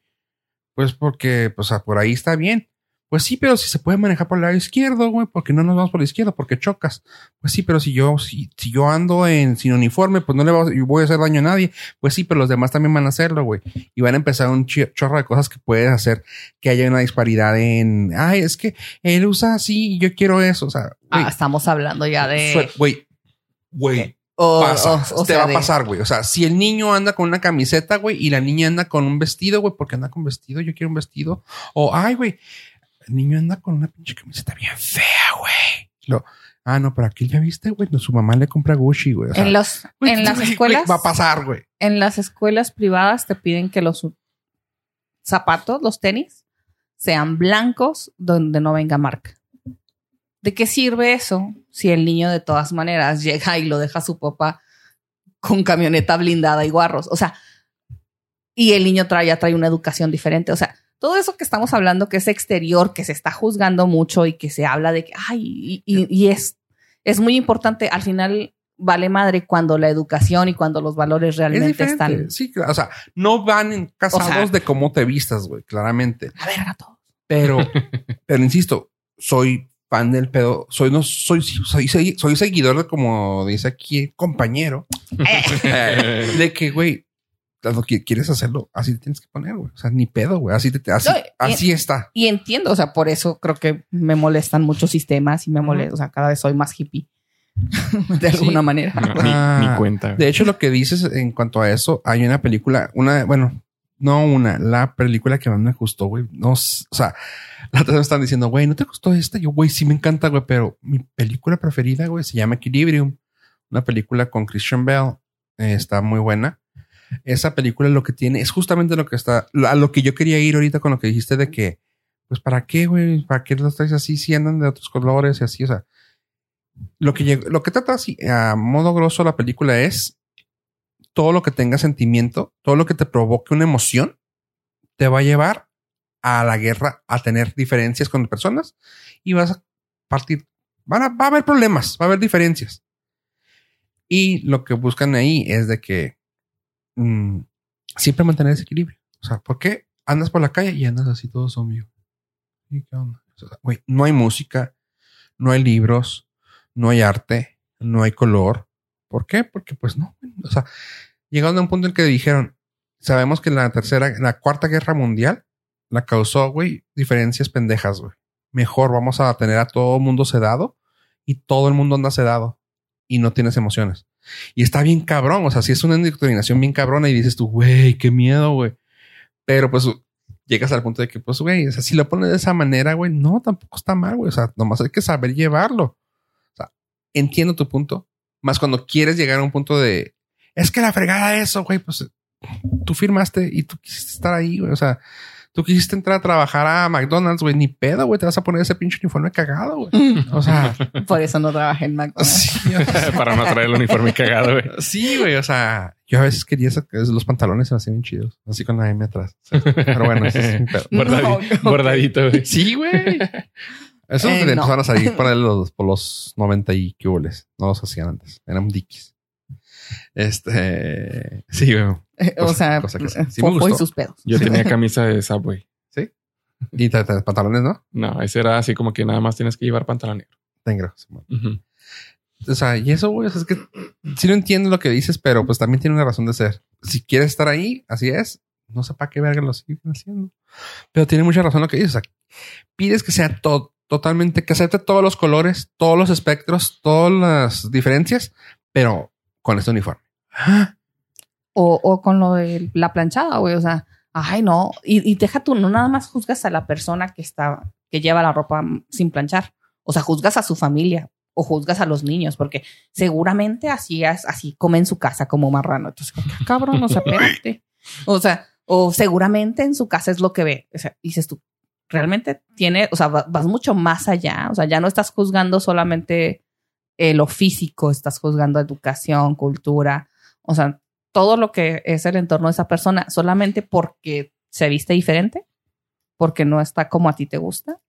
Pues porque, pues, por ahí está bien. Pues sí, pero si se puede manejar por el lado izquierdo, güey, porque no nos vamos por la izquierda, porque chocas. Pues sí, pero si yo, si, si yo ando en sin uniforme, pues no le voy a, hacer daño a nadie. Pues sí, pero los demás también van a hacerlo, güey. Y van a empezar un chorro de cosas que puedes hacer que haya una disparidad en, ay, es que él usa así y yo quiero eso. O sea, ah, estamos hablando ya de. Güey, güey. Pasa, te va a pasar, güey. O sea, si el niño anda con una camiseta, güey, y la niña anda con un vestido, güey, porque anda con vestido, yo quiero un vestido. O, ay, güey, el niño anda con una pinche camiseta bien fea, güey. Lo, ah, no, pero aquí ya viste, güey, su mamá le compra Gucci, güey. en los, en las escuelas. va a pasar, güey. En las escuelas privadas te piden que los zapatos, los tenis, sean blancos donde no venga marca. ¿De qué sirve eso si el niño de todas maneras llega y lo deja a su papá con camioneta blindada y guarros? O sea, y el niño trae, ya trae una educación diferente. O sea, todo eso que estamos hablando, que es exterior, que se está juzgando mucho y que se habla de que, ay, y, es, es muy importante. Al final vale madre cuando la educación y cuando los valores realmente están. Sí, o sea, no van en casados de cómo te vistas, güey, claramente. A ver, a todos. Pero, pero insisto, soy fan del pedo. Soy, no, soy, soy, soy, seguidor de, como dice aquí, compañero. de que, güey, quieres hacerlo, así te tienes que poner, güey. O sea, ni pedo, güey. Así, te, así, así está. Y entiendo, o sea, por eso creo que me molestan muchos sistemas y me molesta, o sea, cada vez soy más hippie. de alguna manera. ni, cuenta. De hecho, lo que dices en cuanto a eso, hay una película, una, bueno, no una, la película que más me gustó, güey. No, o sea, la otra me están diciendo, güey, ¿no te gustó esta? Yo, güey, sí me encanta, güey, pero mi película preferida, güey, se llama Equilibrium. Una película con Christian Bell. Eh, está muy buena esa película lo que tiene es justamente lo que está, a lo que yo quería ir ahorita con lo que dijiste de que, pues, ¿para qué, güey? ¿Para qué los traes así si andan de otros colores y así? O sea, lo que, lo que trata así, a modo grosso la película es todo lo que tenga sentimiento, todo lo que te provoque una emoción, te va a llevar a la guerra, a tener diferencias con personas y vas a partir. Van a, va a haber problemas, va a haber diferencias. Y lo que buscan ahí es de que Mm, siempre mantener ese equilibrio. O sea, ¿por qué andas por la calle y andas así todo zombie? ¿Y qué onda? no hay música, no hay libros, no hay arte, no hay color. ¿Por qué? Porque pues no. O sea, llegando a un punto en que dijeron, sabemos que la tercera, la cuarta guerra mundial la causó, güey, diferencias pendejas, güey. Mejor vamos a tener a todo el mundo sedado y todo el mundo anda sedado y no tienes emociones. Y está bien cabrón. O sea, si es una indoctrinación bien cabrona y dices tú, güey, qué miedo, güey. Pero pues llegas al punto de que, pues, güey, o sea, si lo pones de esa manera, güey, no, tampoco está mal, güey. O sea, nomás hay que saber llevarlo. O sea, entiendo tu punto. Más cuando quieres llegar a un punto de, es que la fregada de eso, güey, pues tú firmaste y tú quisiste estar ahí, güey. O sea, tú quisiste entrar a trabajar a McDonald's, güey, ni pedo, güey, te vas a poner ese pinche uniforme cagado, güey. O sea, por eso no trabajé en McDonald's. Para no traer el uniforme cagado, güey. Sí, güey, o sea, yo a veces quería los pantalones se me hacían bien chidos, así con la M atrás. Pero bueno, eso es un pedo. Bordadito, güey. Sí, güey. Eso eh, empezaron a salir por los, por los 90 y que No los hacían antes. Eran dickies. Este, sí, güey. Eh, o sea, sí y sus pedos. Yo tenía camisa de Subway. ¿Sí? ¿Y te, pantalones, no? No, ese era así como que nada más tienes que llevar pantalón negro. Negro. O sea, y eso, güey, es que sí no entiendo lo que dices, pero pues también tiene una razón de ser. Si quieres estar ahí, así es. No sé para qué verga lo siguen haciendo. Pero tiene mucha razón lo que dices. O sea, pides que sea todo, totalmente, que acepte todos los colores, todos los espectros, todas las diferencias, pero con este uniforme. O, o con lo de la planchada, güey. O sea, ay, no. Y, y, deja tú, no nada más juzgas a la persona que está, que lleva la ropa sin planchar. O sea, juzgas a su familia o juzgas a los niños, porque seguramente así es, así come en su casa como marrano. Entonces, cabrón, no se espérate. O sea, o seguramente en su casa es lo que ve. O sea, dices tú, realmente tiene, o sea, vas mucho más allá. O sea, ya no estás juzgando solamente eh, lo físico, estás juzgando educación, cultura, o sea, todo lo que es el entorno de esa persona solamente porque se viste diferente, porque no está como a ti te gusta.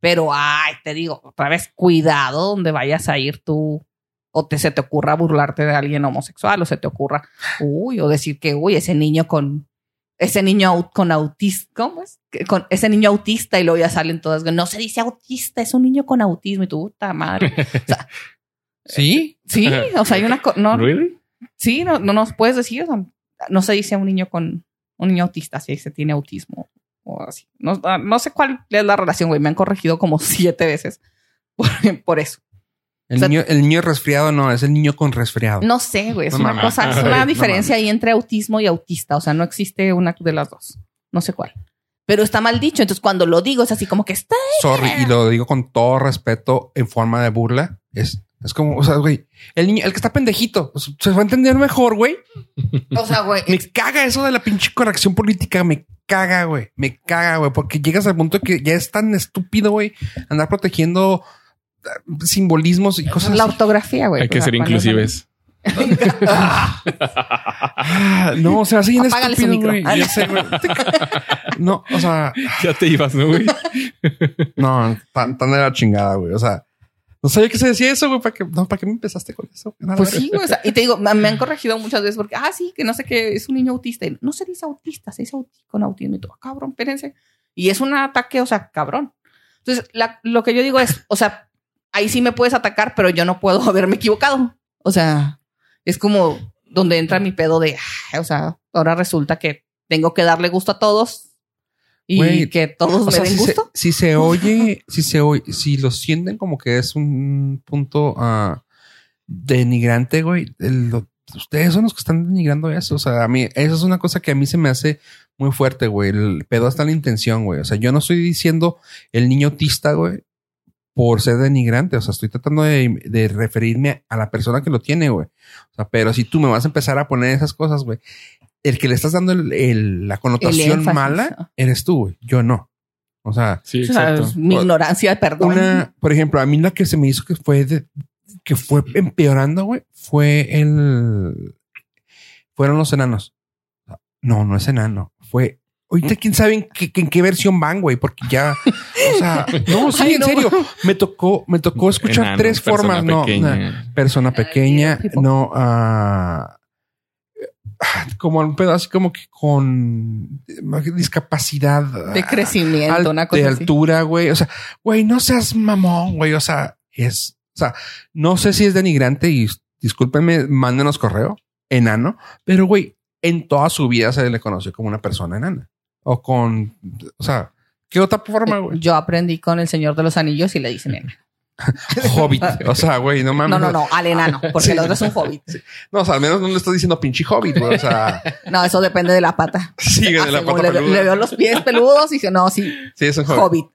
Pero, ay, te digo, otra vez, cuidado donde vayas a ir tú o te, se te ocurra burlarte de alguien homosexual o se te ocurra, uy, o decir que, uy, ese niño con, ese niño con autismo, ¿cómo es? Con ese niño autista y luego ya salen todas, no se dice autista, es un niño con autismo y tu puta madre. ¿Sí? Sí, o sea, hay una... No, Sí, no, no nos puedes decir, no se dice a un niño con un niño autista si se tiene autismo o así. No, no sé cuál es la relación, güey. Me han corregido como siete veces por eso. El, niño, el niño resfriado no, es el niño con resfriado. No sé, güey. Es una cosa, es una diferencia ahí entre autismo y autista. O sea, no existe una de las dos. No sé cuál. Pero está mal dicho. Entonces, cuando lo digo, es así como que está. Sorry, y lo digo con todo respeto en forma de burla. Es, es como, o sea, güey, el niño, el que está pendejito, se va a entender mejor, güey. O sea, güey. Me caga eso de la pinche corrección política. Me caga, güey. Me caga, güey. Porque llegas al punto que ya es tan estúpido, güey, andar protegiendo simbolismos y cosas. La ortografía, güey. Hay que ser inclusives. no, o sea, así en estúpido, güey. no, o sea, ya te ibas, ¿no, güey? no, tan, tan de la chingada, güey. O sea, no sabía que se decía eso, güey. ¿Para qué, no, ¿para qué me empezaste con eso? pues sí, güey. O sea, y te digo, me, han corregido muchas veces porque, ah, sí, que no sé qué, es un niño autista. Y no se dice autista, se dice con autismo. Y todo, ah, cabrón, espérense. Y es un ataque, o sea, cabrón. Entonces, lo que yo digo es, o sea, ahí sí me puedes atacar, pero yo no puedo haberme equivocado. O sea, es como donde entra mi pedo de, o sea, ahora resulta que tengo que darle gusto a todos y que todos me den gusto. si se oye, si se oye, si lo sienten como que es un punto uh, denigrante, güey, ustedes son los que están denigrando eso. O sea, a mí, eso es una cosa que a mí se me hace muy fuerte, güey. El pedo está en la intención, güey. O sea, yo no estoy diciendo el niño autista, güey por ser denigrante. O sea, estoy tratando de, referirme a la persona que lo tiene, güey. O sea, pero si tú me vas a empezar a poner esas cosas, güey, el que le estás dando la connotación mala eres tú, güey. Yo no. O sea, sí, exacto. mi ignorancia, perdón. Una, por ejemplo, a mí la que se me hizo que fue que fue empeorando, güey, fue el fueron los enanos. No, no es enano. Fue Ahorita quién sabe en qué, versión van, güey, porque ya, o sea, no, sí, en serio, me tocó, me tocó escuchar tres formas, no, persona pequeña, no, ah, como un pedo así como que con discapacidad de crecimiento, una cosa de altura, güey. O sea, güey, no seas mamón, güey. O sea, es, o sea, no sé si es denigrante y discúlpenme, mándenos correo enano, pero güey, en toda su vida se le conoció como una persona enana o con, o sea, ¿qué otra forma, eh, güey? Yo aprendí con el Señor de los Anillos y le dicen nena. hobbit. O sea, güey, no mames. No, no, no, al enano, porque el otro es un hobbit. No, o sea, al menos no le estoy diciendo pinche hobbit, güey. O sea. no, eso depende de la pata. Sí, de la pata. Le, le, veo los pies peludos y dice, no, sí. Sí, es un hobbit.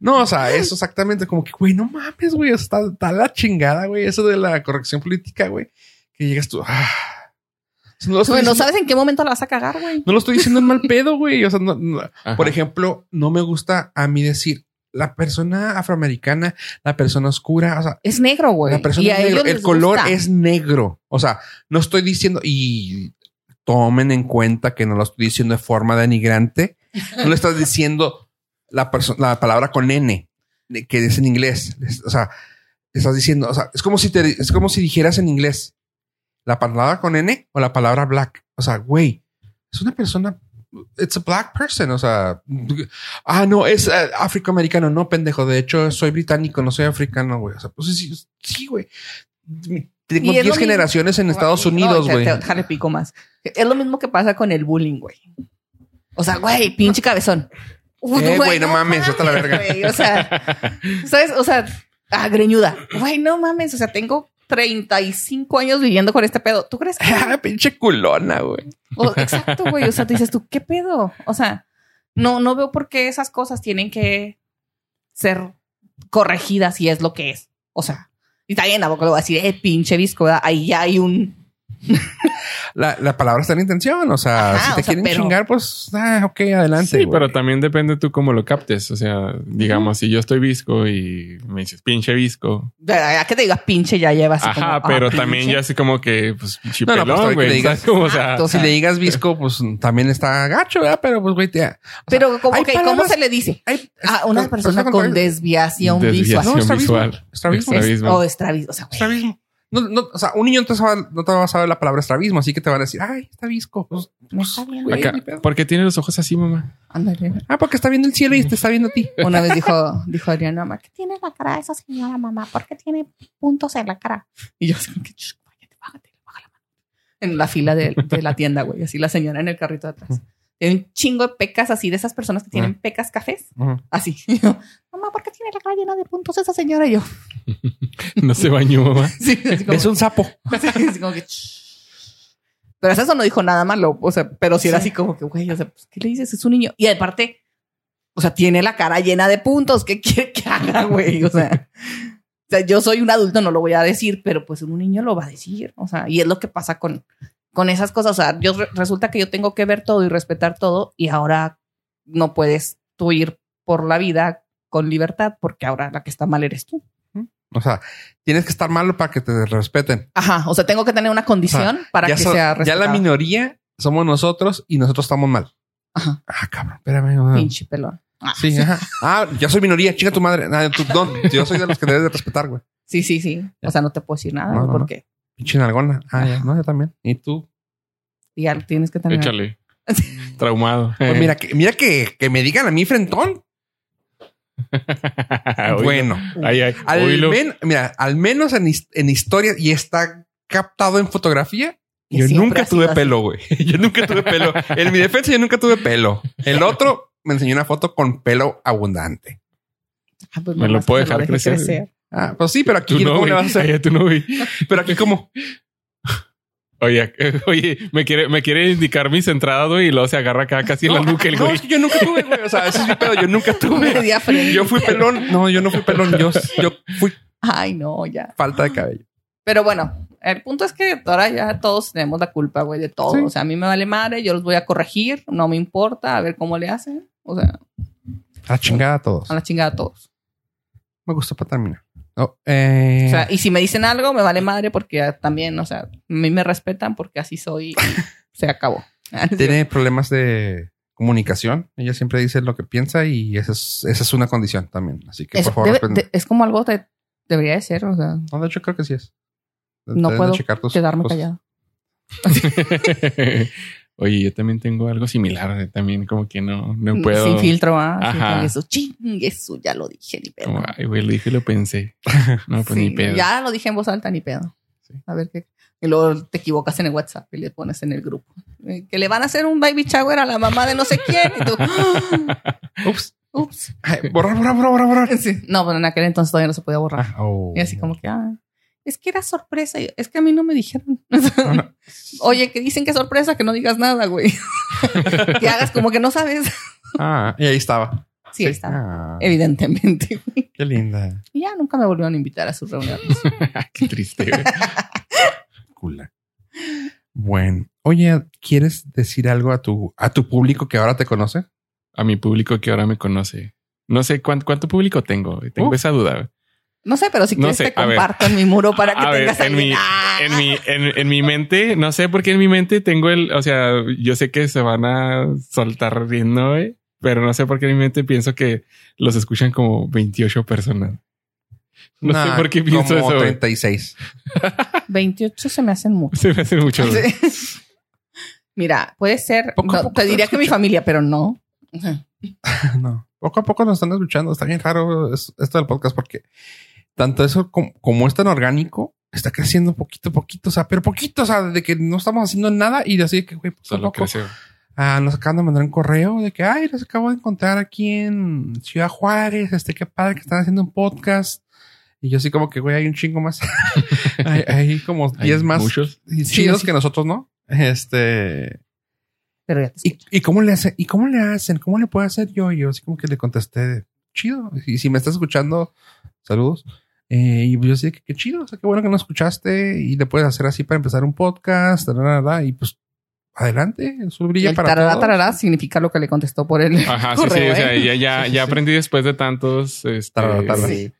no, o sea, eso exactamente como que, güey, no mames, güey. Está, está la chingada, güey. Eso de la corrección política, güey. Que llegas tú. Ah, no, sabes en qué momento la vas a cagar, güey. No lo estoy diciendo en mal pedo, güey. O sea, por ejemplo, no me gusta a mí decir la persona afroamericana, la persona oscura, o sea, es negro, güey. La persona el color es negro. O sea, no estoy diciendo y tomen en cuenta que no lo estoy diciendo de forma denigrante. No le estás diciendo la la palabra con N, que es en inglés. O sea, estás diciendo, o sea, es como si te, es como si dijeras en inglés, la palabra con N o la palabra black. O sea, güey, es una persona. It's a black person. O sea, ah, no, es uh, afroamericano. No, pendejo. De hecho, soy británico, no soy africano, güey. O sea, pues sí, sí, güey. Tengo 10 generaciones en Estados Unidos, güey. Déjale pico más. Es lo mismo que pasa con el bullying, güey. O sea, güey, pinche cabezón. eh, güey, no, mames, hasta la verga. o sea, ¿sabes? O sea, ah, greñuda. Güey, no mames. O sea, tengo 35 años viviendo con este pedo. ¿Tú crees que? Ah, pinche culona, güey. exacto, güey. O sea, tú dices tú, ¿qué pedo? O sea, no, no veo por qué esas cosas tienen que ser corregidas y es lo que es. O sea, y está bien, a lo voy a decir, eh, pinche visco, ahí ya hay un, la, la, palabra está en intención. O sea, si te quieren chingar, pues, ah, ok, adelante. Sí, pero también depende tú cómo lo captes. O sea, digamos, si yo estoy visco y me dices pinche visco. A que te digas pinche ya llevas. Ajá, ah, pero también ya así como que, pues, pinche no, no, pues, güey. Digas, o sea, si le digas visco, pues también está gacho, ¿verdad? Pero, pues, güey, te. Pero, como que, ¿cómo se le dice? a una persona con desviación, visual. No, estrabismo. Estrabismo. O estrabismo. O sea, estrabismo. No, no, o sea, un niño no te, no te va a saber la palabra estrabismo, así que te van a decir, ay, está visco. Pues, pues, ¿Por qué tiene los ojos así, mamá? Ándale. Ah, porque está viendo el cielo y te está viendo a ti. Una vez dijo, dijo Adriana, mamá, ¿qué tiene la cara de esa señora, mamá? ¿Por qué tiene puntos en la cara? Y yo así, que, bájate, baja la mano. En la fila de, de la tienda, güey. Así la señora en el carrito de atrás. Tiene un chingo de pecas así de esas personas que tienen pecas cafés. Así. mamá, ¿por qué tiene la cara llena de puntos esa señora? Y yo. no se bañó, mamá. Sí, es un sapo. Así, como que. Pero eso no dijo nada malo. O sea, pero si era así como que, güey, o sea, pues, ¿qué le dices? Es un niño. Y aparte, o sea, tiene la cara llena de puntos. ¿Qué quiere que haga, güey? O sea, o sea, yo soy un adulto, no lo voy a decir, pero pues un niño lo va a decir. O sea, y es lo que pasa con, con esas cosas. O sea, yo resulta que yo tengo que ver todo y respetar todo y ahora no puedes tú ir por la vida con libertad porque ahora la que está mal eres tú. O sea, tienes que estar malo para que te respeten. Ajá. O sea, tengo que tener una condición para que sea respetado. Ya la minoría somos nosotros y nosotros estamos mal. Ajá. Ah, cabrón, espérame. Pinche pelón. Ah. Sí, ajá. Ah, ya soy minoría, chinga tu madre. yo soy de los que debes de respetar, güey. Sí, sí, sí. O sea, no te puedo decir nada, porque Pinche nalgona. Ah, ya. No, yo también. ¿Y tú? Ya tienes que tener. Échale. Traumado. Pues mira, que, mira que, que me digan a mí frentón. Bueno, al, mira, al menos en, en historia y está captado en fotografía. yo nunca tuve pelo, güey. Yo nunca tuve pelo. En mi defensa, yo nunca tuve pelo. El otro me enseñó una foto con pelo abundante. Ah, pues me lo puedo dejar crecer. Ah, pues sí, pero aquí no, vas a hacer? no pero aquí como. Oye, oye, me quiere, me quiere indicar mis entradas, güey, y luego se agarra acá casi en la nuca el güey. No, es que yo nunca tuve, güey. O sea, ese es mi pedo. Yo nunca tuve. yo fui pelón. No, yo no fui pelón. Yo, yo fui. Ay, no, ya. Falta de cabello. Pero bueno, el punto es que ahora ya todos tenemos la culpa, güey, de todo. O sea, a mí me vale madre, yo los voy a corregir, no me importa, a ver cómo le hacen. O sea. A la chingada a todos. A la chingada a todos. Me gusta para terminar. Oh, eh. O sea, y si me dicen algo, me vale madre porque también, o sea, a mí me respetan porque así soy. se acabó. Tiene problemas de comunicación. Ella siempre dice lo que piensa y esa es, esa es una condición también. Así que, por favor, es como algo que debería de ser. O sea, no, de hecho, creo que sí es. no puedo quedarme callado. Oye, yo también tengo algo similar, también como que no, no mm, puedo. Sin filtro, ¿ah? Ajá. Eso, ching, eso ya lo dije, ni pedo. ay, güey, lo dije y lo pensé. No, pues ni pedo. Ya lo dije en voz alta, ni pedo. A ver qué. Y luego te equivocas en el WhatsApp y le pones en el grupo. Eh, que le van a hacer un baby shower a la mamá de no sé quién. Y tú, ups. Ups. borrar, borrar, borrar, borrar. Sí. No, pero en aquel entonces todavía no se podía borrar. Ah, oh. Y así como que, ah, es que era sorpresa. Es que a mí no me dijeron. Oye, que dicen que es sorpresa, que no digas nada, güey. que hagas como que no sabes. ah, y ahí estaba. Sí, ahí estaba. Ah. Evidentemente. Qué linda. Y ya nunca me volvieron a invitar a sus reuniones. Qué triste. Güey. Cool. Bueno, oye, ¿quieres decir algo a tu, a tu público que ahora te conoce? A mi público que ahora me conoce. No sé cuánto, cuánto público tengo. Tengo esa duda. No sé, pero si quieres te comparto en mi muro para que tengas en mi, en mi, en, mi mente, no sé por qué en mi mente tengo el, o sea, yo sé que se van a soltar riendo, pero no sé por qué en mi mente pienso que los escuchan como 28 personas. No sé por qué pienso como eso. 36. 28 se me hacen mucho. Se me hacen mucho. Mira, puede ser, te diría que mi familia, pero no. no. Poco a poco nos están escuchando. Está bien raro esto del podcast porque tanto eso como, es tan orgánico, está creciendo poquito a poquito, o sea, pero poquito, o sea, de que no estamos haciendo nada y de así que, güey, pues Solo Ah, nos acaban de mandar un correo de que, ay, los acabo de encontrar aquí en Ciudad Juárez, este, qué padre que están haciendo un podcast. Y yo así como que, güey, hay un chingo más. hay, como 10 más muchos. chidos que nosotros, ¿no? Este... Pero ya ¿Y, ¿Y, cómo le hacen? ¿Y cómo le hacen? ¿Cómo le puedo hacer yo? Y yo así como que le contesté, chido. Y si me estás escuchando, saludos. Eh, y yo decía que qué chido, o sea, qué bueno que nos escuchaste y le puedes hacer así para empezar un podcast, y pues adelante, eso brilla el para tarará, todos. tarará significa lo que le contestó por él. Ajá, sí, sí, o sea, ya, ya, ya aprendí después de tantos este, Tarará, tarará. Sí.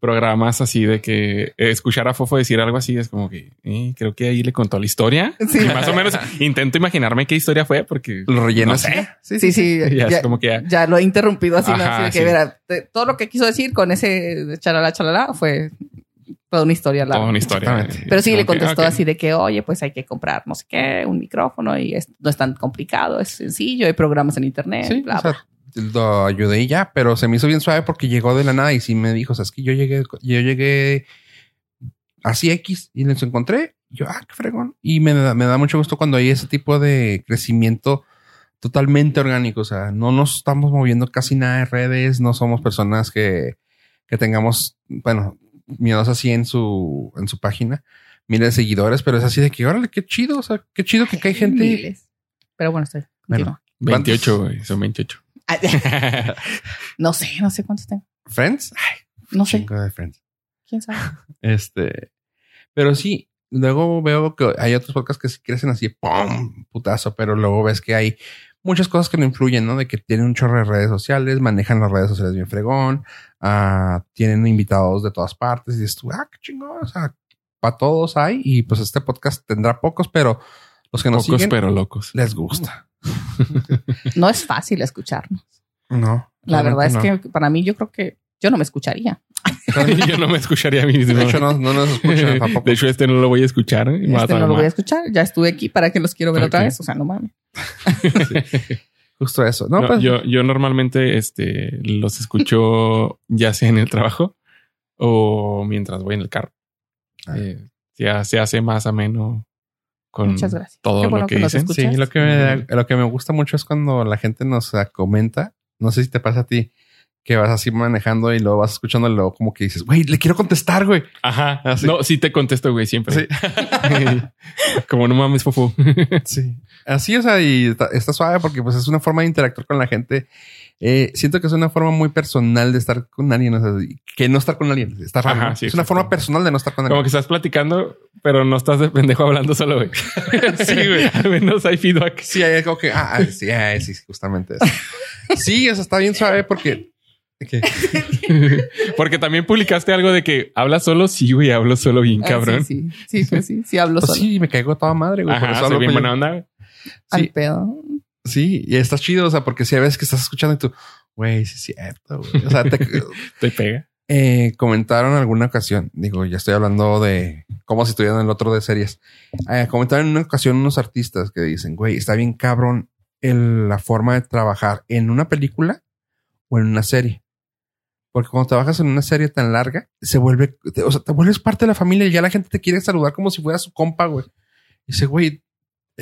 Programas así de que escuchar a Fofo decir algo así es como que eh, creo que ahí le contó la historia. Sí. Y más o menos intento imaginarme qué historia fue porque Lo rellenas. No sé. Sí, Sí, sí, ya, ya, es como que ya- ya lo he interrumpido así, ¿no? Ajá, Así de que, sí. mira, te- todo lo que quiso decir con ese chalala, chalala fue toda una historia larga. toda una historia. Pero sí le contestó así de que, oye, pues hay que comprar no sé qué, un micrófono y es- no es tan complicado, es sencillo, hay programas en internet, Sí, bla, o sea, lo ayudé y ya, pero se me hizo bien suave porque llegó de la nada y sí me dijo, o sea, es que yo llegué, yo llegué así X y les encontré. Y yo, ah, qué fregón. Y me da, me da mucho gusto cuando hay ese tipo de crecimiento totalmente orgánico. O sea, no nos estamos moviendo casi nada de redes, no somos personas que, que tengamos, bueno, miedos así en su, en su página, miles de seguidores, pero es así de que, órale, qué chido, o sea, qué chido que hay gente. Miles. Pero bueno, estoy. Bueno. continúa. 28, güey, son 28. No sé, no sé cuántos tengo. Friends, ay, No sé, chingo de Friends. quién sabe. Este, pero sí, luego veo que hay otros podcasts que sí crecen así, ¡pum! putazo, pero luego ves que hay muchas cosas que no influyen, ¿no? De que tienen un chorro de redes sociales, manejan las redes sociales bien fregón, ah, tienen invitados de todas partes y dices tú, ah, qué chingón, o sea, para todos hay y pues este podcast tendrá pocos, pero los que nos Pocos siguen pero locos. les gusta. No es fácil escucharnos. No. La verdad es que para mí yo creo que yo no me escucharía. Yo no me escucharía a mí mismo. no. De hecho, no, no nos escuchan tampoco. De hecho, este no lo voy a escuchar. Este no lo voy a escuchar. Ya estuve aquí para que los quiero ver otra vez. O sea, no mames. Justo eso. No, No, pues yo, yo normalmente este, los escucho ya sea en el trabajo o mientras voy en el carro. Ah. Eh, ya se hace más ameno con Muchas gracias. todo bueno lo que, que dicen. Sí, lo que, me, lo que me gusta mucho es cuando la gente nos ah, comenta. No sé si te pasa a ti que vas así manejando y luego vas escuchando y luego como que dices, güey, le quiero contestar, güey. Ajá. Ah, sí. No, sí te contesto, güey, siempre. Sí. Como no mames, fofo. Sí. Así, o sea, y está, está suave porque pues es una forma de interactuar con la gente. Eh, siento que es una forma muy personal de estar con alguien, o sea, que no estar con alguien. Está raro, Ajá, ¿no? sí, es una forma personal de no estar con Como alguien. que estás platicando, pero no estás de pendejo hablando solo, güey. sí, güey. Al menos hay feedback. Sí, hay como que, ah, ah, sí, ah, sí, justamente eso. Sí, eso está bien suave porque... ¿qué? Porque también publicaste algo de que hablas solo. Sí, güey, hablo solo bien, Ah, cabrón. sí, sí, sí, pues sí, sí hablo Pues solo. sí, me caigo toda madre, güey. por Ajá, eso soy hablo bien buena onda. güey. Al Sí. pedo. Sí, y está chido, o sea, porque si a veces que estás escuchando y tú, güey, sí es cierto, güey. O sea, te, Te pega. eh, comentaron en alguna ocasión, digo, ya estoy hablando de como si estuvieran en el otro de series. Eh, comentaron en una ocasión unos artistas que dicen, güey, está bien cabrón el- la forma de trabajar en una película o en una serie. Porque cuando trabajas en una serie tan larga, se vuelve, o sea, te vuelves parte de la familia y ya la gente te quiere saludar como si fuera su compa, güey. Y dice, güey,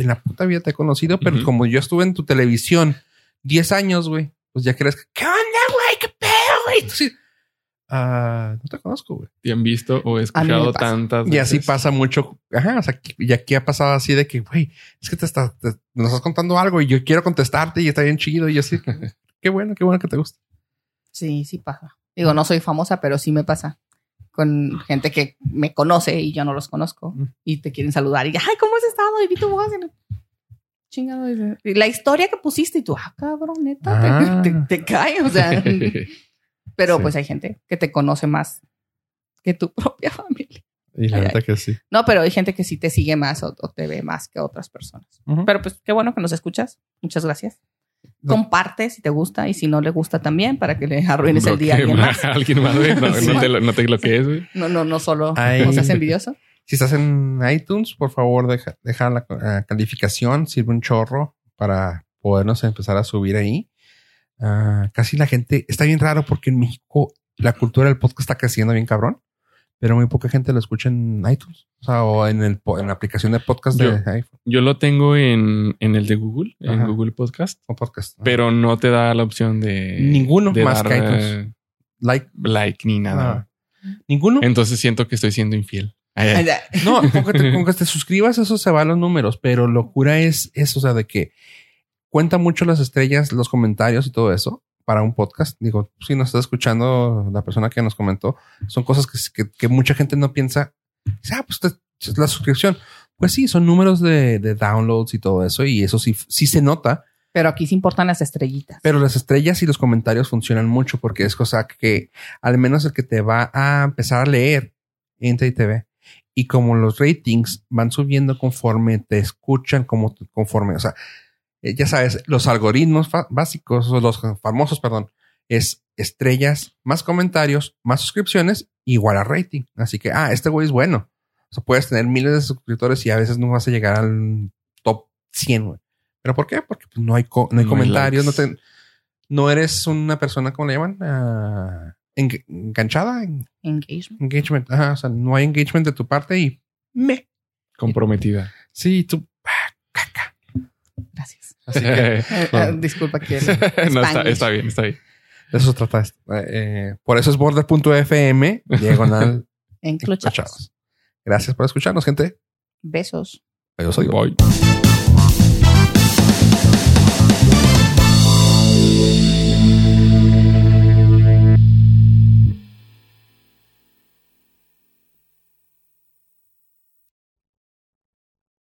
en la puta vida te he conocido, pero como yo estuve en tu televisión 10 años, güey, pues ya crees que, ¿qué onda, güey? ¿Qué pedo, güey? "Ah, no te conozco, güey. Te han visto o escuchado tantas Y así veces. pasa mucho. Ajá, o sea, y aquí ha pasado así de que, güey, es que te, está, te- nos estás contando algo y yo quiero contestarte y está bien chido. Y yo así, qué bueno, qué bueno que te gusta. Sí, sí pasa. Digo, no soy famosa, pero sí me pasa. Con gente que me conoce y yo no los conozco. Y te quieren saludar y, ay, ¿cómo has estado? Y vi tu voz. Y- Chingado. y La historia que pusiste y tú, ah, cabrón, neta, te- Ah. te, te cae. O sea, pero Sí. pues hay gente que te conoce más que tu propia familia. Y la neta que sí. No, pero hay gente que sí te sigue más o, o te ve más que otras personas. Pero pues qué bueno que nos escuchas. Muchas gracias. No. Comparte si te gusta y si no le gusta también para que le arruines el día a alguien más. a alguien más, güey. No, Sí. no te, lo- no te bloquees. No, no, no solo Ay. no seas envidioso. Si estás en iTunes, por favor, deja, deja la calificación, sirve un chorro para podernos empezar a subir ahí. Ah, casi la gente está bien raro porque en México la cultura del podcast está creciendo bien cabrón, pero muy poca gente lo escucha en iTunes, o sea, o en el en la aplicación de podcast de iPhone Yo lo tengo en, en el de Google, en. Google Podcast, o podcast. pero no te da la opción de Ninguno de más dar, que iTunes. eh, like like ni nada. ninguno. Entonces siento que estoy siendo infiel. Ay, ay. No, con que, te, con que te suscribas, eso se va a los números, pero locura es eso, o sea, de que cuenta mucho las estrellas, los comentarios y todo eso, para un podcast. Digo, si nos está escuchando la persona que nos comentó, son cosas que, mucha gente no piensa. Ah, pues es la suscripción. Pues sí, son números de, downloads y todo eso, y eso sí, sí se nota. Pero aquí sí importan las estrellitas. Pero las estrellas y los comentarios funcionan mucho porque es cosa que al menos el que te va a empezar a leer entra y te ve. Y como los ratings van subiendo conforme te escuchan, como conforme, o sea, eh, ya sabes, los algoritmos básicos, los famosos, perdón, es estrellas, más comentarios, más suscripciones, igual a rating. Así que, ah, este güey es bueno. O sea, puedes tener miles de suscriptores y a veces no vas a llegar al top 100, güey. ¿Pero por qué? Porque pues, no hay, no hay comentarios, no, te, no eres una persona, ¿cómo le llaman? Uh, enganchada. Engagement. Engagement. Ajá, o sea, no hay engagement de tu parte y me. Comprometida. Sí, tú. Ah, caca. Gracias. Así que, eh, disculpa que no, está, está, bien, está bien. De eso se trata. Eh, por eso es border.fm diagonal enclochados. Gracias por escucharnos, gente. Besos. Yo soy Boy.